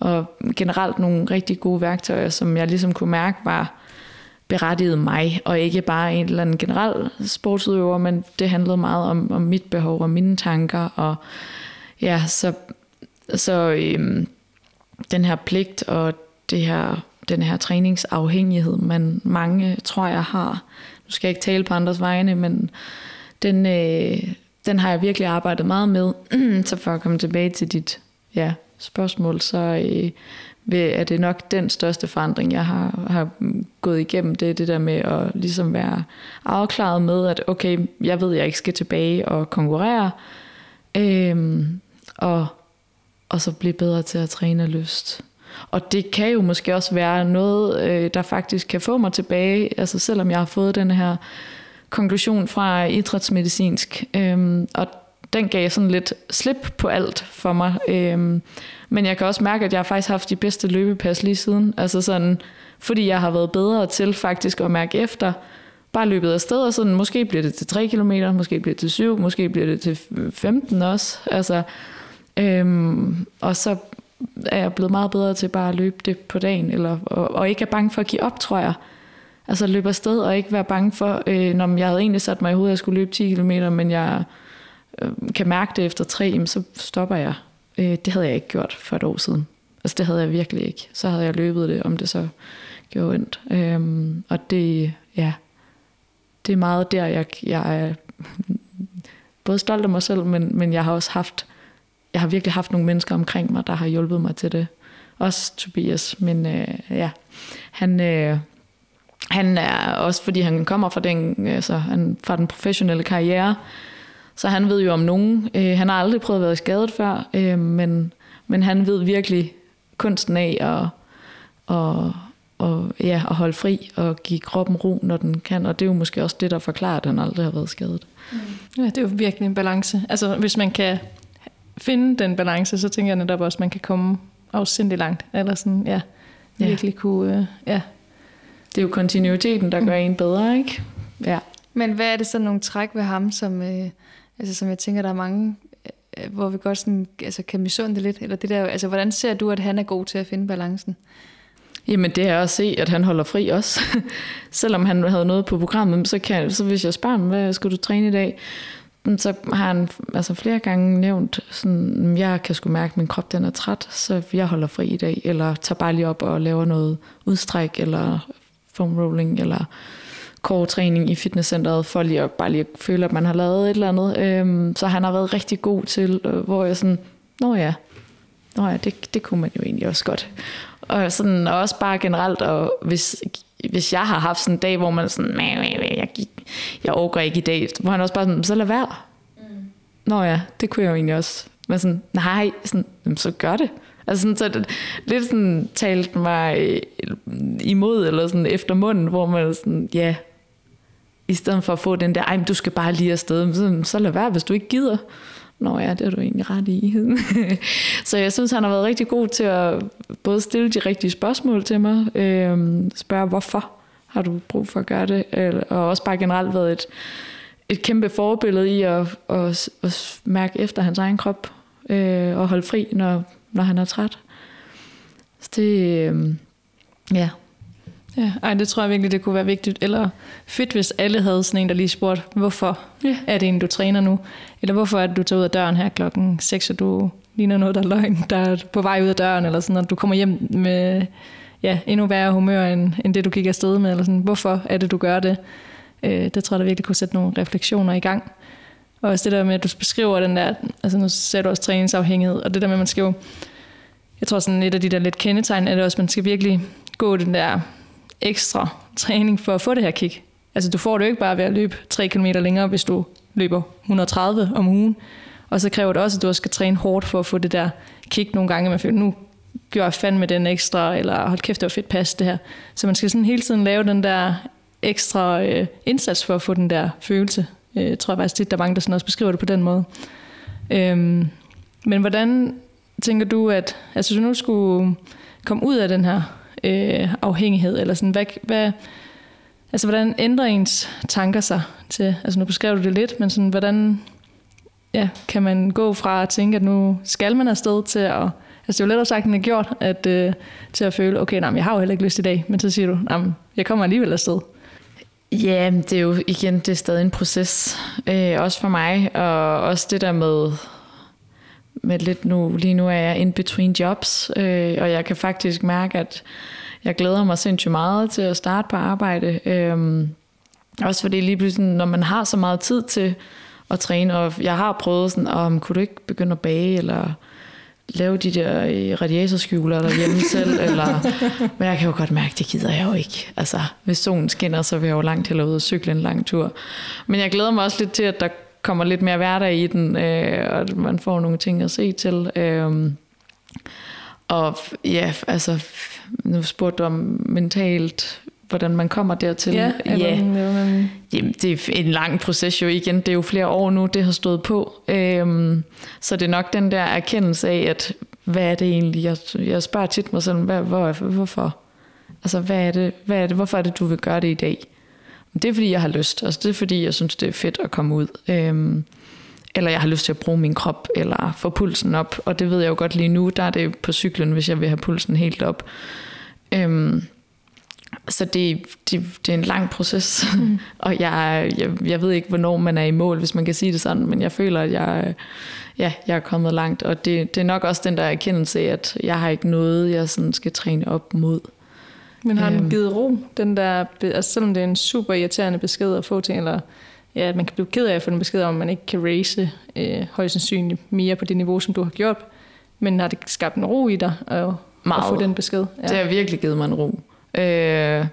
og generelt nogle rigtig gode værktøjer, som jeg ligesom kunne mærke var berettiget mig, og ikke bare en eller anden generel sportsudøver, men det handlede meget om, om mit behov og mine tanker, og ja, så, så øhm, den her pligt og det her, den her træningsafhængighed, man mange tror jeg har. Nu skal jeg ikke tale på andres vegne, men den, øh, den har jeg virkelig arbejdet meget med. så for at komme tilbage til dit ja, spørgsmål, så øh, er det nok den største forandring, jeg har, har mm, gået igennem. Det er det der med at ligesom være afklaret med, at okay, jeg ved, at jeg ikke skal tilbage og konkurrere, øh, og, og så blive bedre til at træne lyst. Og det kan jo måske også være noget, øh, der faktisk kan få mig tilbage, altså selvom jeg har fået den her konklusion fra idrætsmedicinsk, øhm, og den gav sådan lidt slip på alt for mig. Øhm, men jeg kan også mærke, at jeg har faktisk haft de bedste løbepas lige siden. Altså sådan, fordi jeg har været bedre til faktisk at mærke efter, bare løbet af sted, og sådan, måske bliver det til 3 km, måske bliver det til 7, måske bliver det til 15 også. Altså, øhm, og så er jeg blevet meget bedre til bare at løbe det på dagen, eller, og, og ikke er bange for at give op, tror jeg. Altså løbe afsted og ikke være bange for, øh, når jeg havde egentlig sat mig i hovedet, at jeg skulle løbe 10 km, men jeg øh, kan mærke det efter tre, jamen, så stopper jeg. Øh, det havde jeg ikke gjort for et år siden. Altså det havde jeg virkelig ikke. Så havde jeg løbet det, om det så gjorde ondt. Øh, og det, ja, det er meget der, jeg, jeg er både stolt af mig selv, men, men jeg har også haft, jeg har virkelig haft nogle mennesker omkring mig, der har hjulpet mig til det. Også Tobias, men øh, ja, han, øh, han er også, fordi han kommer fra den, altså, han, fra den professionelle karriere, så han ved jo om nogen. Øh, han har aldrig prøvet at være skadet før, øh, men, men han ved virkelig kunsten af at, og, og, ja, at holde fri og give kroppen ro, når den kan. Og det er jo måske også det, der forklarer, at han aldrig har været skadet. Mm. Ja, det er jo virkelig en balance. Altså, hvis man kan finde den balance, så tænker jeg netop også, at man kan komme afsindig langt. Eller sådan, ja, virkelig ja. kunne, øh, ja, det er jo kontinuiteten, der gør en bedre, ikke? Ja. Men hvad er det så nogle træk ved ham, som, øh, altså, som jeg tænker, der er mange, øh, hvor vi godt sådan, altså, kan misunde det lidt? Eller det der, altså, hvordan ser du, at han er god til at finde balancen? Jamen det er at se, at han holder fri også. Selvom han havde noget på programmet, så, kan, så hvis jeg spørger ham, hvad skal du træne i dag? så har han altså flere gange nævnt, sådan, jeg kan sgu mærke, at min krop den er træt, så jeg holder fri i dag, eller tager bare lige op og laver noget udstræk, eller foam rolling, eller core-træning i fitnesscenteret, for lige at bare lige at føle, at man har lavet et eller andet. Øhm, så han har været rigtig god til, øh, hvor jeg sådan, nå ja, nå ja, det, det kunne man jo egentlig også godt. Og, sådan, og også bare generelt, og hvis, hvis jeg har haft sådan en dag, hvor man sådan, jeg, jeg, jeg overgår ikke i dag, hvor han også bare sådan, så lad være. Mm. Nå ja, det kunne jeg jo egentlig også. Men sådan, nej, sådan, så gør det. Altså sådan, så det, lidt sådan talt mig øh, imod, eller sådan efter munden, hvor man sådan, ja, i stedet for at få den der, ej, men du skal bare lige afsted, så, så lad være, hvis du ikke gider. Nå ja, det er du egentlig ret i. så jeg synes, han har været rigtig god til at både stille de rigtige spørgsmål til mig, øh, spørge, hvorfor har du brug for at gøre det, og også bare generelt været et, et kæmpe forbillede i at, at, at mærke efter hans egen krop, øh, og holde fri, når, når han er træt. Så det, øh, ja, Ja, ej, det tror jeg virkelig, det kunne være vigtigt. Eller fedt, hvis alle havde sådan en, der lige spurgte, hvorfor ja. er det en, du træner nu? Eller hvorfor er det, du tager ud af døren her klokken 6, og du ligner noget, der er løgn, der er på vej ud af døren, eller sådan, og du kommer hjem med ja, endnu værre humør, end, end det, du gik afsted med. Eller sådan. Hvorfor er det, du gør det? Øh, det tror jeg, der virkelig kunne sætte nogle refleksioner i gang. Og også det der med, at du beskriver den der, altså nu ser du også træningsafhængighed, og det der med, at man skal jo, jeg tror sådan et af de der lidt kendetegn, er det også, at man skal virkelig gå den der ekstra træning for at få det her kick. Altså du får det jo ikke bare ved at løbe 3 km længere, hvis du løber 130 om ugen. Og så kræver det også, at du også skal træne hårdt for at få det der kick nogle gange. Man føler, nu gør jeg fandme den ekstra, eller hold kæft, det var fedt pas det her. Så man skal sådan hele tiden lave den der ekstra øh, indsats for at få den der følelse. Øh, tror jeg faktisk tit, der er mange, der sådan også beskriver det på den måde. Øhm, men hvordan tænker du, at altså, hvis du nu skulle komme ud af den her øh, afhængighed, eller sådan, hvad, hvad, altså, hvordan ændrer ens tanker sig til, altså nu beskrev du det lidt, men sådan, hvordan ja, kan man gå fra at tænke, at nu skal man afsted til at, altså det er jo lettere sagt end det gjort, at, øh, til at føle, okay, nej, jeg har jo heller ikke lyst i dag, men så siger du, nej, jeg kommer alligevel afsted. Ja, det er jo igen, det er stadig en proces, øh, også for mig, og også det der med, med lidt nu, lige nu er jeg in between jobs, øh, og jeg kan faktisk mærke, at jeg glæder mig sindssygt meget til at starte på arbejde. Øh, også fordi lige pludselig, når man har så meget tid til at træne, og jeg har prøvet sådan, om kunne du ikke begynde at bage, eller lave de der øh, radiatorskjuler derhjemme selv, eller, men jeg kan jo godt mærke, det gider jeg jo ikke. Altså, hvis solen skinner, så vil jeg jo langt til at ud og cykle en lang tur. Men jeg glæder mig også lidt til, at der kommer lidt mere hverdag i den, øh, og man får nogle ting at se til. Øh, og ja, altså, nu spurgte du om mentalt, hvordan man kommer dertil. Ja, ja. Man... Jamen, det er en lang proces jo igen. Det er jo flere år nu, det har stået på. Øhm, så det er nok den der erkendelse af, at hvad er det egentlig? Jeg, jeg spørger tit mig selv, hvad, hvor, hvorfor? Altså, hvad er, det, hvad er det? Hvorfor er det, du vil gøre det i dag? Det er fordi, jeg har lyst. Altså, det er fordi, jeg synes, det er fedt at komme ud. Øhm, eller jeg har lyst til at bruge min krop, eller få pulsen op. Og det ved jeg jo godt lige nu, der er det på cyklen, hvis jeg vil have pulsen helt op. Øhm, så det, det, det er en lang proces, mm. og jeg, jeg, jeg ved ikke, hvornår man er i mål, hvis man kan sige det sådan, men jeg føler, at jeg, ja, jeg er kommet langt, og det, det er nok også den der erkendelse at jeg har ikke noget, jeg sådan skal træne op mod. Men har den øhm. givet ro, den der, altså selvom det er en super irriterende besked at få til, eller ja, man kan blive ked af at få en besked om, at man ikke kan race øh, højst sandsynligt mere på det niveau, som du har gjort, men har det skabt en ro i dig at, Meget. at få den besked? Ja. Det har virkelig givet mig en ro. Øh,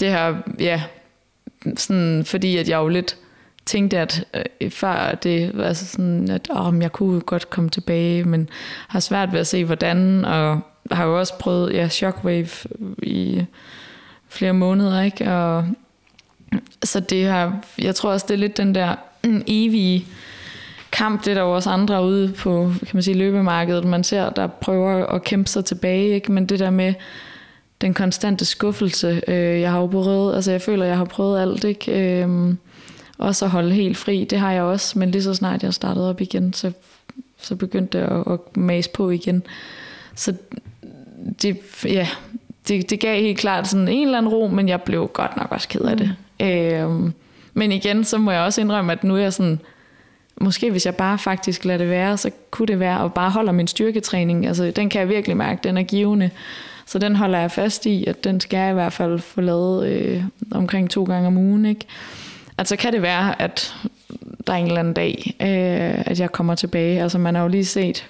det her, ja, sådan, fordi at jeg jo lidt tænkte, at øh, før det, altså sådan, at åh, jeg kunne godt komme tilbage, men har svært ved at se, hvordan, og har jo også prøvet ja, shockwave i flere måneder, ikke? Og, så det har, jeg tror også, det er lidt den der mm, evige kamp, det er der jo også andre ude på, kan man sige, løbemarkedet, man ser, der prøver at kæmpe sig tilbage, ikke? men det der med den konstante skuffelse, øh, jeg har jo prøvet, altså jeg føler, jeg har prøvet alt, ikke? Øh, også at holde helt fri, det har jeg også, men lige så snart jeg startede op igen, så, så begyndte det at, at mase på igen. Så det, ja, det, det gav helt klart sådan en eller anden ro, men jeg blev godt nok også ked af det. Mm. Øh, Men igen, så må jeg også indrømme, at nu er jeg sådan, måske hvis jeg bare faktisk lader det være, så kunne det være, at bare holder min styrketræning. Altså, den kan jeg virkelig mærke, den er givende. Så den holder jeg fast i, at den skal jeg i hvert fald få lavet øh, omkring to gange om ugen. Ikke? Altså kan det være, at der er en eller anden dag, øh, at jeg kommer tilbage. Altså man har jo lige set,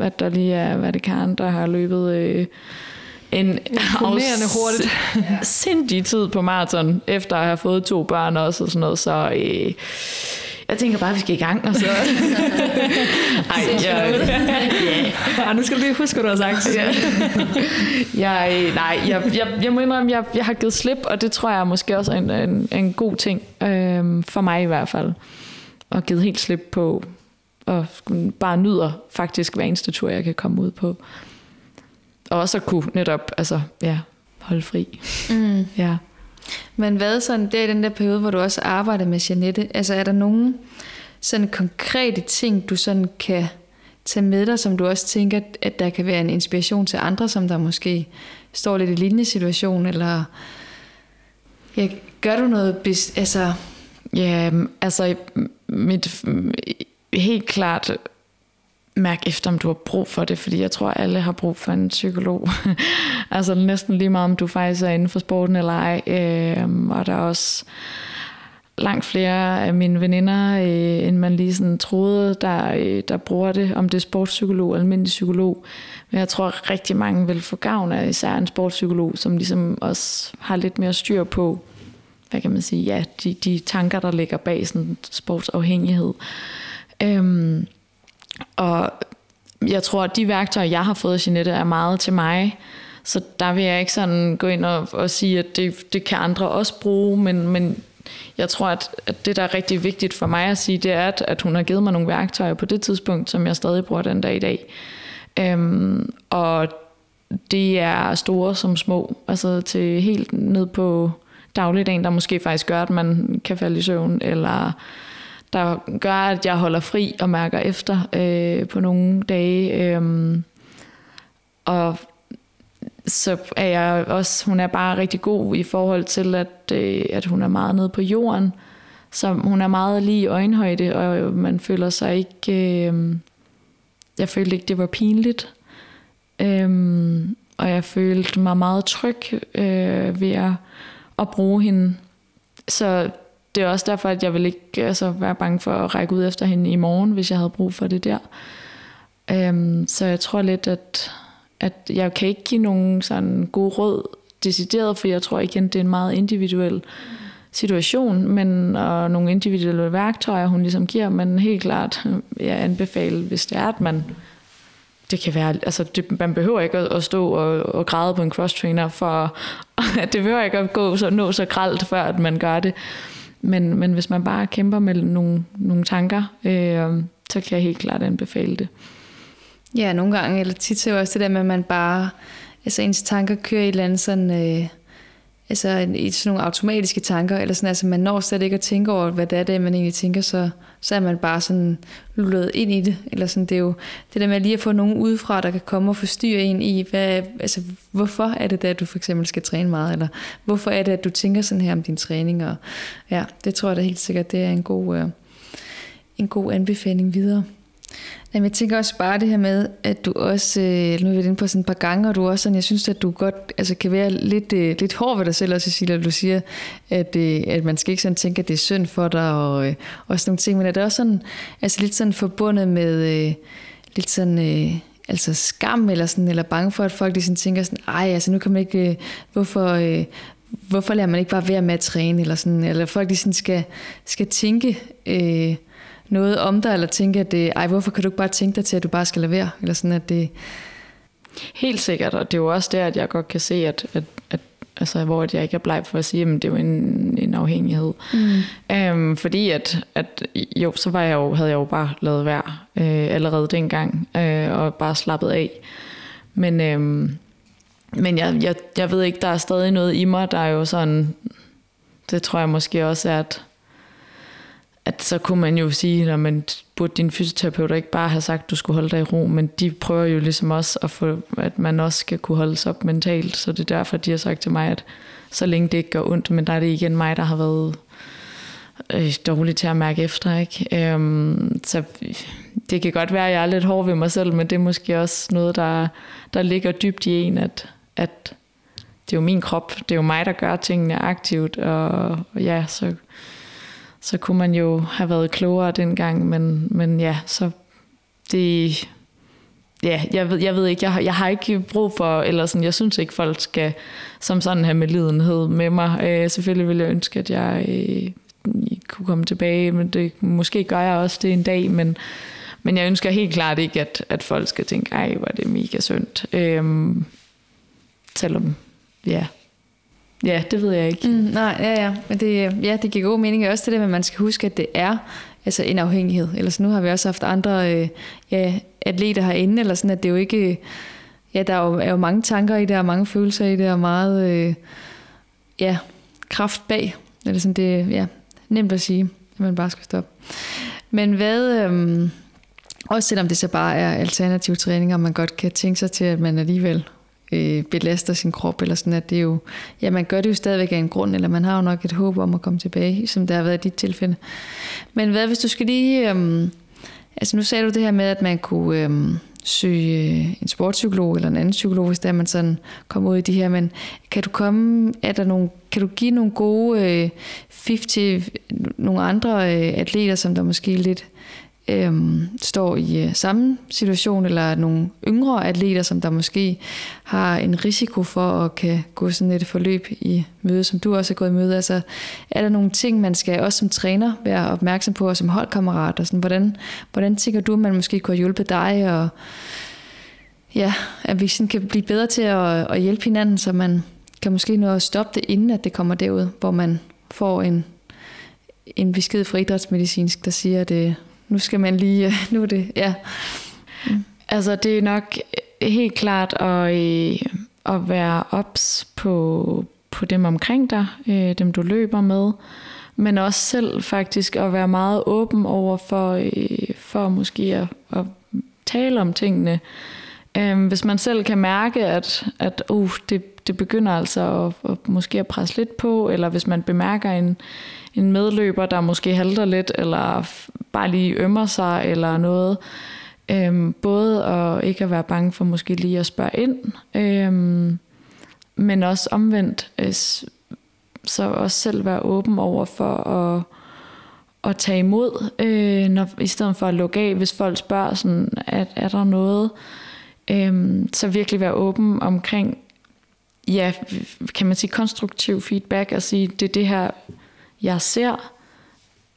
at der lige er hvad det kan, der har løbet øh, en Imponerende hurtigt. sindssyg tid på maraton, efter at have fået to børn også og sådan noget. Så øh, jeg tænker bare, at vi skal i gang. Og så... Ej, jeg, Ja, nu skal du lige huske, hvad du har sagt. Ja. jeg, nej, jeg, jeg, jeg må indrømme, jeg, jeg har givet slip, og det tror jeg måske også er en, en, en god ting, øhm, for mig i hvert fald. Og givet helt slip på, og bare nyder faktisk hver eneste tur, jeg kan komme ud på. Og også at kunne netop, altså, ja, holde fri. Mm. Ja. Men hvad sådan, der i den der periode, hvor du også arbejder med Janette, altså er der nogen sådan konkrete ting, du sådan kan tage med dig, som du også tænker, at der kan være en inspiration til andre, som der måske står lidt i lignende situation, eller ja, gør du noget, altså, Ja, altså mit, helt klart mærk efter, om du har brug for det, fordi jeg tror, alle har brug for en psykolog. altså næsten lige meget, om du faktisk er inden for sporten eller ej. Øh, og der er også langt flere af mine veninder, øh, end man lige sådan troede, der, øh, der bruger det, om det er sportspsykolog eller almindelig psykolog. Men jeg tror, at rigtig mange vil få gavn af især en sportspsykolog, som ligesom også har lidt mere styr på, hvad kan man sige, ja, de, de tanker, der ligger bag sådan sportsafhængighed. Øhm, og jeg tror, at de værktøjer, jeg har fået af Jeanette, er meget til mig. Så der vil jeg ikke sådan gå ind og, og sige, at det, det kan andre også bruge, men, men jeg tror, at, at det, der er rigtig vigtigt for mig at sige, det er, at, at hun har givet mig nogle værktøjer på det tidspunkt, som jeg stadig bruger den dag i dag. Øhm, og det er store som små, altså til helt ned på dagligdagen, der måske faktisk gør, at man kan falde i søvn, eller der gør, at jeg holder fri og mærker efter øh, på nogle dage. Øh, og så er jeg også, hun er bare rigtig god i forhold til, at, øh, at hun er meget nede på jorden. Så hun er meget lige i øjenhøjde, og man føler sig ikke... Øh, jeg følte ikke, det var pinligt. Øh, og jeg følte mig meget tryg øh, ved at, at bruge hende. Så det er også derfor, at jeg vil ikke altså, være bange for at række ud efter hende i morgen, hvis jeg havde brug for det der. Øhm, så jeg tror lidt, at, at jeg kan ikke give nogen sådan god råd decideret, for jeg tror igen, det er en meget individuel situation, men og nogle individuelle værktøjer, hun ligesom giver, men helt klart, jeg anbefaler, hvis det er, at man det kan være, altså det, man behøver ikke at, at stå og, og græde på en cross-trainer, for at det behøver ikke at gå så, nå så gralt, før at man gør det. Men, men hvis man bare kæmper med nogle, nogle tanker, øh, så kan jeg helt klart anbefale det. Ja, nogle gange, eller tit så er også det der med, at man bare, altså ens tanker kører i et eller andet sådan, øh, altså i sådan nogle automatiske tanker, eller sådan, altså man når slet ikke at tænke over, hvad det er, det man egentlig tænker, så, så er man bare sådan lullet ind i det, eller sådan, det er jo det der med lige at få nogen udefra, der kan komme og forstyrre en i, hvad, altså hvorfor er det da, at du for eksempel skal træne meget, eller hvorfor er det, at du tænker sådan her om din træning, og ja, det tror jeg da helt sikkert, det er en god, øh, en god anbefaling videre. Jamen, jeg tænker også bare det her med, at du også, øh, nu er vi inde på sådan et par gange, og du også sådan, jeg synes, at du godt altså, kan være lidt, øh, lidt hård ved dig selv også, Cecilia, du siger, at, øh, at man skal ikke sådan tænke, at det er synd for dig, og, øh, og sådan nogle ting, men er det også sådan, altså lidt sådan forbundet med øh, lidt sådan, øh, altså skam, eller sådan, eller bange for, at folk ligesom tænker sådan, ej, altså nu kan man ikke, øh, hvorfor, øh, hvorfor lader man ikke bare være med at træne, eller sådan, eller folk ligesom skal, skal tænke, øh, noget om dig, eller tænke, at det, ej, hvorfor kan du ikke bare tænke dig til, at du bare skal lade være? Eller sådan, at det... Helt sikkert, og det er jo også der, at jeg godt kan se, at, at, at altså, hvor jeg ikke er bleg for at sige, at det er jo en, en afhængighed. Mm. Øhm, fordi at, at jo, så var jeg jo, havde jeg jo bare lavet være øh, allerede dengang, øh, og bare slappet af. Men, øh, men jeg, jeg, jeg ved ikke, der er stadig noget i mig, der er jo sådan, det tror jeg måske også er, at at så kunne man jo sige, at man burde din fysioterapeut ikke bare have sagt, at du skulle holde dig i ro, men de prøver jo ligesom også at få, at man også skal kunne holde sig op mentalt, så det er derfor, de har sagt til mig, at så længe det ikke gør ondt, men der er det igen mig, der har været øh, dårlig til at mærke efter. Ikke? Øhm, så det kan godt være, at jeg er lidt hård ved mig selv, men det er måske også noget, der, der ligger dybt i en, at, at det er jo min krop, det er jo mig, der gør tingene aktivt, og, og ja, så, så kunne man jo have været klogere dengang, men, men ja, så det, ja, jeg ved, jeg ved ikke, jeg har, jeg har ikke brug for, eller sådan, jeg synes ikke, folk skal som sådan have med lidenhed med mig. Øh, selvfølgelig ville jeg ønske, at jeg øh, kunne komme tilbage, men det, måske gør jeg også det en dag, men, men jeg ønsker helt klart ikke, at, at folk skal tænke, ej, hvor er det mega synd. Øh, selvom, ja, Ja, det ved jeg ikke. Mm, nej, ja, ja. Men det, øh, ja, det giver god mening. Også det at man skal huske, at det er altså en afhængighed. Ellers nu har vi også haft andre øh, ja, atleter herinde, eller sådan, at det er jo ikke... Ja, der er jo, er jo mange tanker i det, og mange følelser i det, og meget øh, ja, kraft bag. Eller sådan, ligesom det ja, nemt at sige, at man bare skal stoppe. Men hvad... Øh, også selvom det så bare er alternativ træning, og man godt kan tænke sig til, at man alligevel øh, belaster sin krop, eller sådan, at det er jo, ja, man gør det jo stadigvæk af en grund, eller man har jo nok et håb om at komme tilbage, som der har været i dit tilfælde. Men hvad hvis du skal lige, øhm, altså nu sagde du det her med, at man kunne øhm, søge øh, en sportspsykolog eller en anden psykolog, hvis der man sådan kommer ud i de her, men kan du komme, er der nogle, kan du give nogle gode øh, 50, nogle andre øh, atleter, som der måske lidt øhm, står i øh, samme situation, eller nogle yngre atleter, som der måske har en risiko for at kan gå sådan et forløb i møde, som du også har gået i møde. Altså, er der nogle ting, man skal også som træner være opmærksom på, og som holdkammerat? Og sådan, hvordan, hvordan tænker du, man måske kunne hjælpe dig, og ja, at vi sådan kan blive bedre til at, at hjælpe hinanden, så man kan måske nå at stoppe det, inden at det kommer derud, hvor man får en, en besked fra idrætsmedicinsk, der siger, at det, nu skal man lige, nu er det, ja. Mm. Altså det er nok helt klart at, øh, at være ops på, på dem omkring dig, øh, dem du løber med, men også selv faktisk at være meget åben over for, øh, for måske at, at tale om tingene. Øhm, Hvis man selv kan mærke, at, at uh, det, det begynder altså at, at måske at presse lidt på, eller hvis man bemærker en, en medløber, der måske halter lidt, eller bare lige ømmer sig, eller noget. Øhm, både at ikke at være bange for måske lige at spørge ind, øhm, men også omvendt, øh, så også selv være åben over for at, at tage imod, øh, når, i stedet for at lukke af, hvis folk spørger, sådan, at er der noget, øhm, så virkelig være åben omkring, ja, kan man sige konstruktiv feedback, og sige, det er det her, jeg ser,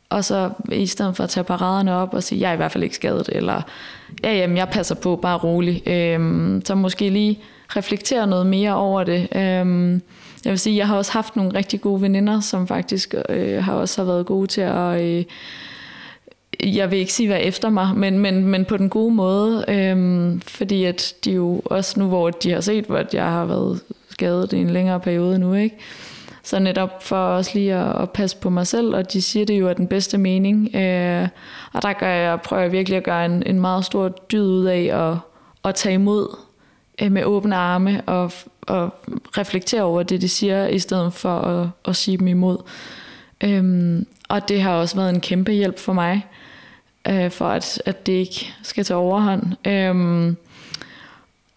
og så i stedet for at tage paraderne op og sige, jeg er i hvert fald ikke skadet, eller ja, jamen, jeg passer på, bare rolig. Øhm, så måske lige reflektere noget mere over det. Øhm, jeg vil sige, jeg har også haft nogle rigtig gode veninder, som faktisk øh, har også har været gode til at... Øh, jeg vil ikke sige, hvad efter mig, men, men, men på den gode måde, øhm, fordi at de jo også nu, hvor de har set, at jeg har været skadet i en længere periode nu, ikke? Så netop for også lige at, at passe på mig selv, og de siger det jo er den bedste mening. Øh, og der gør jeg, prøver jeg virkelig at gøre en, en meget stor dyd ud af at, at tage imod øh, med åbne arme og, og reflektere over det, de siger, i stedet for at, at sige dem imod. Øhm, og det har også været en kæmpe hjælp for mig, øh, for at, at det ikke skal tage overhånd. Øh,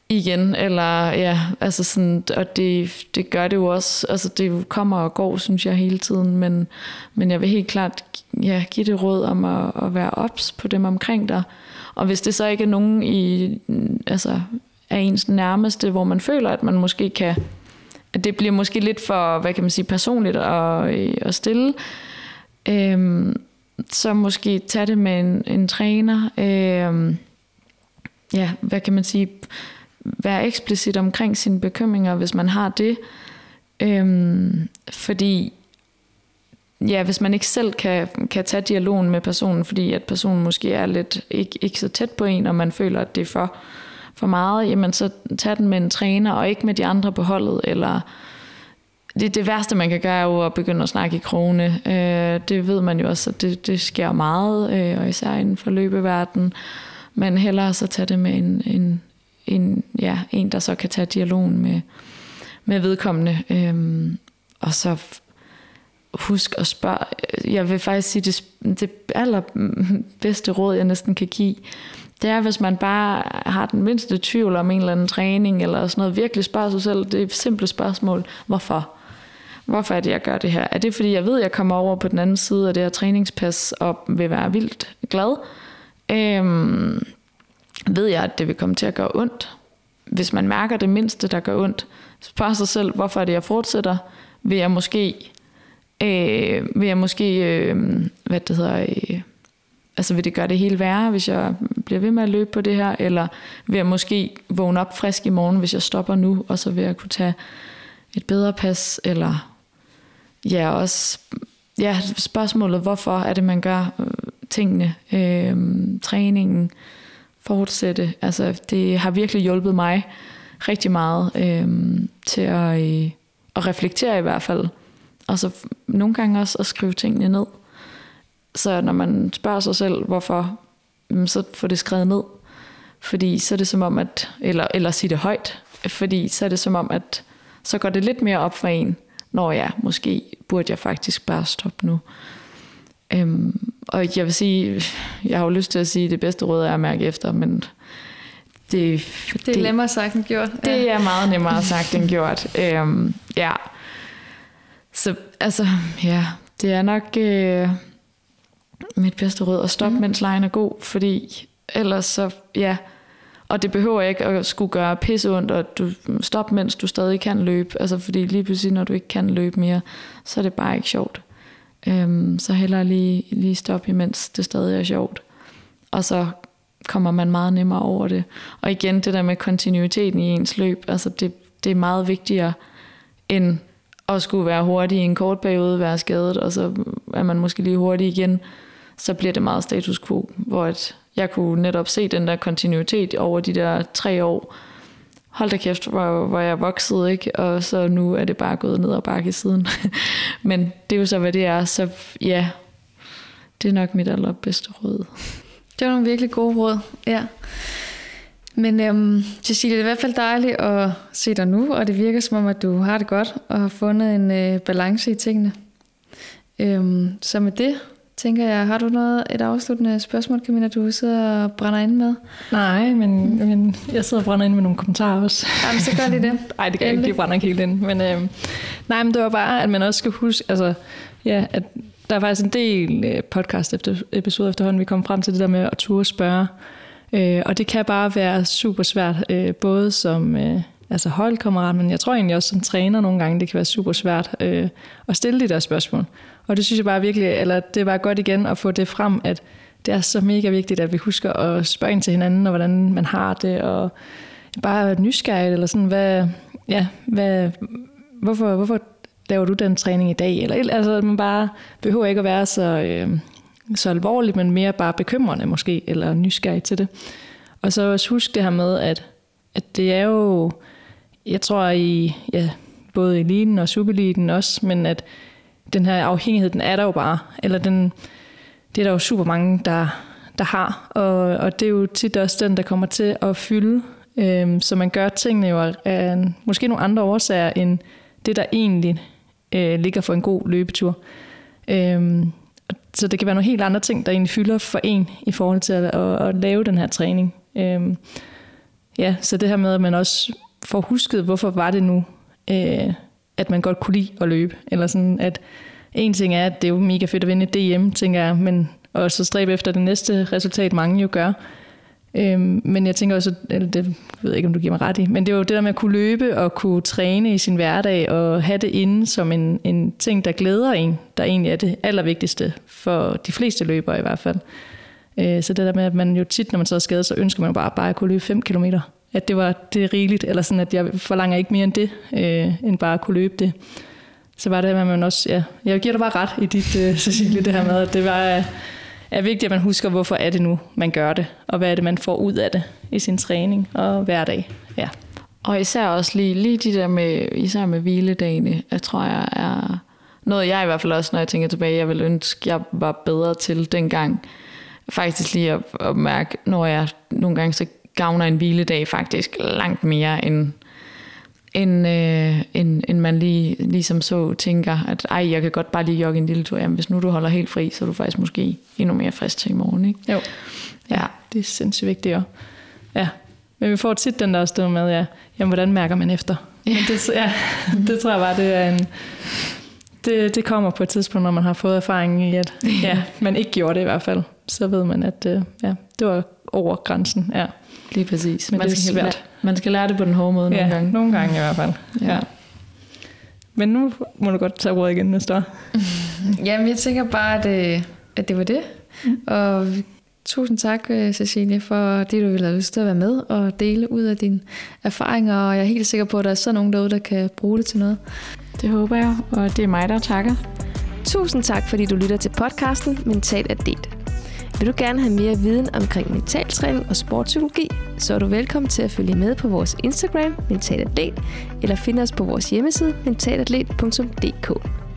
igen, eller ja, altså sådan, og det, det gør det jo også, altså det kommer og går, synes jeg, hele tiden, men, men jeg vil helt klart ja, give det råd om at, at være ops på dem omkring dig, og hvis det så ikke er nogen i, altså, er ens nærmeste, hvor man føler, at man måske kan, at det bliver måske lidt for, hvad kan man sige, personligt og, og øh, stille, øhm, så måske tage det med en, en træner, Øh, ja, hvad kan man sige, være eksplicit omkring sine bekymringer, hvis man har det. Øhm, fordi ja, hvis man ikke selv kan, kan tage dialogen med personen, fordi at personen måske er lidt ikke, ikke så tæt på en, og man føler, at det er for, for meget, jamen så tag den med en træner, og ikke med de andre på holdet, eller det, det værste, man kan gøre, er jo at begynde at snakke i krone. Øh, det ved man jo også, at det, det sker meget, øh, og især inden for løbeverdenen. Men hellere så tage det med en, en, en, ja, en, der så kan tage dialogen med, med vedkommende. Øh, og så husk at spørge. Jeg vil faktisk sige, det, det allerbedste råd, jeg næsten kan give, det er, hvis man bare har den mindste tvivl om en eller anden træning, eller sådan noget, virkelig spørger sig selv det simple spørgsmål, hvorfor? Hvorfor er det, jeg gør det her? Er det, fordi jeg ved, at jeg kommer over på den anden side af det her træningspas og vil være vildt glad? Øhm, ved jeg, at det vil komme til at gøre ondt? Hvis man mærker det mindste, der gør ondt, spørg sig selv, hvorfor er det, jeg fortsætter? Vil jeg måske, øh, vil jeg måske øh, hvad det hedder, øh, altså vil det gøre det helt værre, hvis jeg bliver ved med at løbe på det her, eller vil jeg måske vågne op frisk i morgen, hvis jeg stopper nu, og så vil jeg kunne tage et bedre pas, eller ja, også ja, spørgsmålet, hvorfor er det, man gør øh, tingene, øh, træningen, fortsætte. Altså, det har virkelig hjulpet mig rigtig meget øh, til at, øh, at reflektere i hvert fald. Og så nogle gange også at skrive tingene ned. Så når man spørger sig selv, hvorfor, mm, så får det skrevet ned. Fordi så er det som om, at, eller, eller sige det højt, fordi så er det som om, at så går det lidt mere op for en, når jeg måske burde jeg faktisk bare stoppe nu. Øhm, og jeg vil sige, jeg har jo lyst til at sige, at det bedste råd er at mærke efter, men det, det er det, nemmere sagt end gjort. Det ja. er meget nemmere sagt end gjort. Øhm, ja. Så altså, ja, det er nok øh, mit bedste råd at stoppe, mm. mens lejen er god, fordi ellers så, ja, og det behøver ikke at skulle gøre pisse ondt, og du stop, mens du stadig kan løbe. Altså fordi lige pludselig, når du ikke kan løbe mere, så er det bare ikke sjovt. Øhm, så hellere lige, lige stoppe, imens det stadig er sjovt. Og så kommer man meget nemmere over det. Og igen, det der med kontinuiteten i ens løb, altså det, det er meget vigtigere end at skulle være hurtig i en kort periode, være skadet, og så er man måske lige hurtig igen, så bliver det meget status quo, hvor et, jeg kunne netop se den der kontinuitet over de der tre år. Hold da kæft, hvor, hvor jeg voksede, ikke? Og så nu er det bare gået ned og bakke siden. Men det er jo så, hvad det er. Så ja, det er nok mit allerbedste råd. Det var nogle virkelig gode råd, ja. Men øhm, Cecilie, det er i hvert fald dejligt at se dig nu, og det virker som om, at du har det godt og har fundet en øh, balance i tingene. Øhm, så med det, tænker jeg, har du noget, et afsluttende spørgsmål, Camilla, du sidder og brænder ind med? Nej, men, men jeg sidder og brænder ind med nogle kommentarer også. Jamen, så gør lige det. Nej, det gør jeg ikke, det brænder ikke helt ind. Men, øh, nej, men det var bare, at man også skal huske, altså, ja, at der er faktisk en del øh, podcast efter, episoder efterhånden, vi kommer frem til det der med at turde spørge. Øh, og det kan bare være super svært, øh, både som øh, altså holdkammerat, men jeg tror egentlig også som træner nogle gange, det kan være super svært øh, at stille de der spørgsmål. Og det synes jeg bare virkelig, eller det var godt igen at få det frem, at det er så mega vigtigt, at vi husker at spørge ind til hinanden, og hvordan man har det, og bare være nysgerrig, eller sådan, hvad, ja, hvad, hvorfor, hvorfor laver du den træning i dag? Eller, altså, man bare behøver ikke at være så, øh, så alvorlig, men mere bare bekymrende måske, eller nysgerrig til det. Og så også husk det her med, at, at det er jo, jeg tror i, ja, både i eliten og supereliten også, men at den her afhængighed, den er der jo bare. Eller den, det er der jo super mange, der, der har. Og, og det er jo tit også den, der kommer til at fylde. Øhm, så man gør tingene jo af måske nogle andre årsager, end det, der egentlig øh, ligger for en god løbetur. Øhm, så det kan være nogle helt andre ting, der egentlig fylder for en i forhold til at, at, at lave den her træning. Øhm, ja, så det her med, at man også får husket, hvorfor var det nu, øh, at man godt kunne lide at løbe. Eller sådan, at en ting er, at det er jo mega fedt at vinde DM, tænker jeg, men og så stræbe efter det næste resultat, mange jo gør. Øhm, men jeg tænker også, eller det ved jeg ikke, om du giver mig ret i, men det er jo det der med at kunne løbe og kunne træne i sin hverdag og have det inde som en, en ting, der glæder en, der egentlig er det allervigtigste for de fleste løbere i hvert fald. Øh, så det der med, at man jo tit, når man så er skadet, så ønsker man bare, bare at kunne løbe 5 kilometer at det var det er rigeligt, eller sådan, at jeg forlanger ikke mere end det, øh, end bare at kunne løbe det. Så var det, at man også, ja, jeg giver dig bare ret i dit, øh, Cecilie, det her med, at det var, øh, er vigtigt, at man husker, hvorfor er det nu, man gør det, og hvad er det, man får ud af det i sin træning og hverdag. Ja. Og især også lige, lige de der med, især med hviledagene, jeg tror jeg er noget, jeg i hvert fald også, når jeg tænker tilbage, jeg vil ønske, jeg var bedre til dengang. Faktisk lige at, at mærke, når jeg nogle gange så gavner en hviledag faktisk langt mere end, end, øh, end, end man lige, ligesom så tænker, at ej, jeg kan godt bare lige jogge en lille tur. Jamen, hvis nu du holder helt fri, så er du faktisk måske endnu mere frisk til i morgen. Ikke? Jo. Ja. Det er sindssygt vigtigt også. Ja. Men vi får tit den der stå med, ja, jamen, hvordan mærker man efter? Ja. Men det, ja, det tror jeg bare, det er en... Det, det kommer på et tidspunkt, når man har fået erfaring i, at ja, man ikke gjorde det i hvert fald. Så ved man, at øh, ja, det var over grænsen. Ja, Lige præcis. Men man, det er skal, lære, man skal lære det på den hårde måde nogle ja gange. nogle gange i hvert fald. Ja. Ja. Men nu må du godt tage ordet igen næste år. Jamen, jeg tænker bare, at, øh, at det var det. Mm. Og tusind tak, øh, Cecilie, for det, du ville have lyst til at være med og dele ud af dine erfaringer. Og jeg er helt sikker på, at der er så nogen derude, der kan bruge det til noget. Det håber jeg, og det er mig, der takker. Tusind tak, fordi du lytter til podcasten Mental Atlet. Vil du gerne have mere viden omkring mentaltræning og sportspsykologi, så er du velkommen til at følge med på vores Instagram, Mental Atlet, eller finde os på vores hjemmeside, mentalatlet.dk.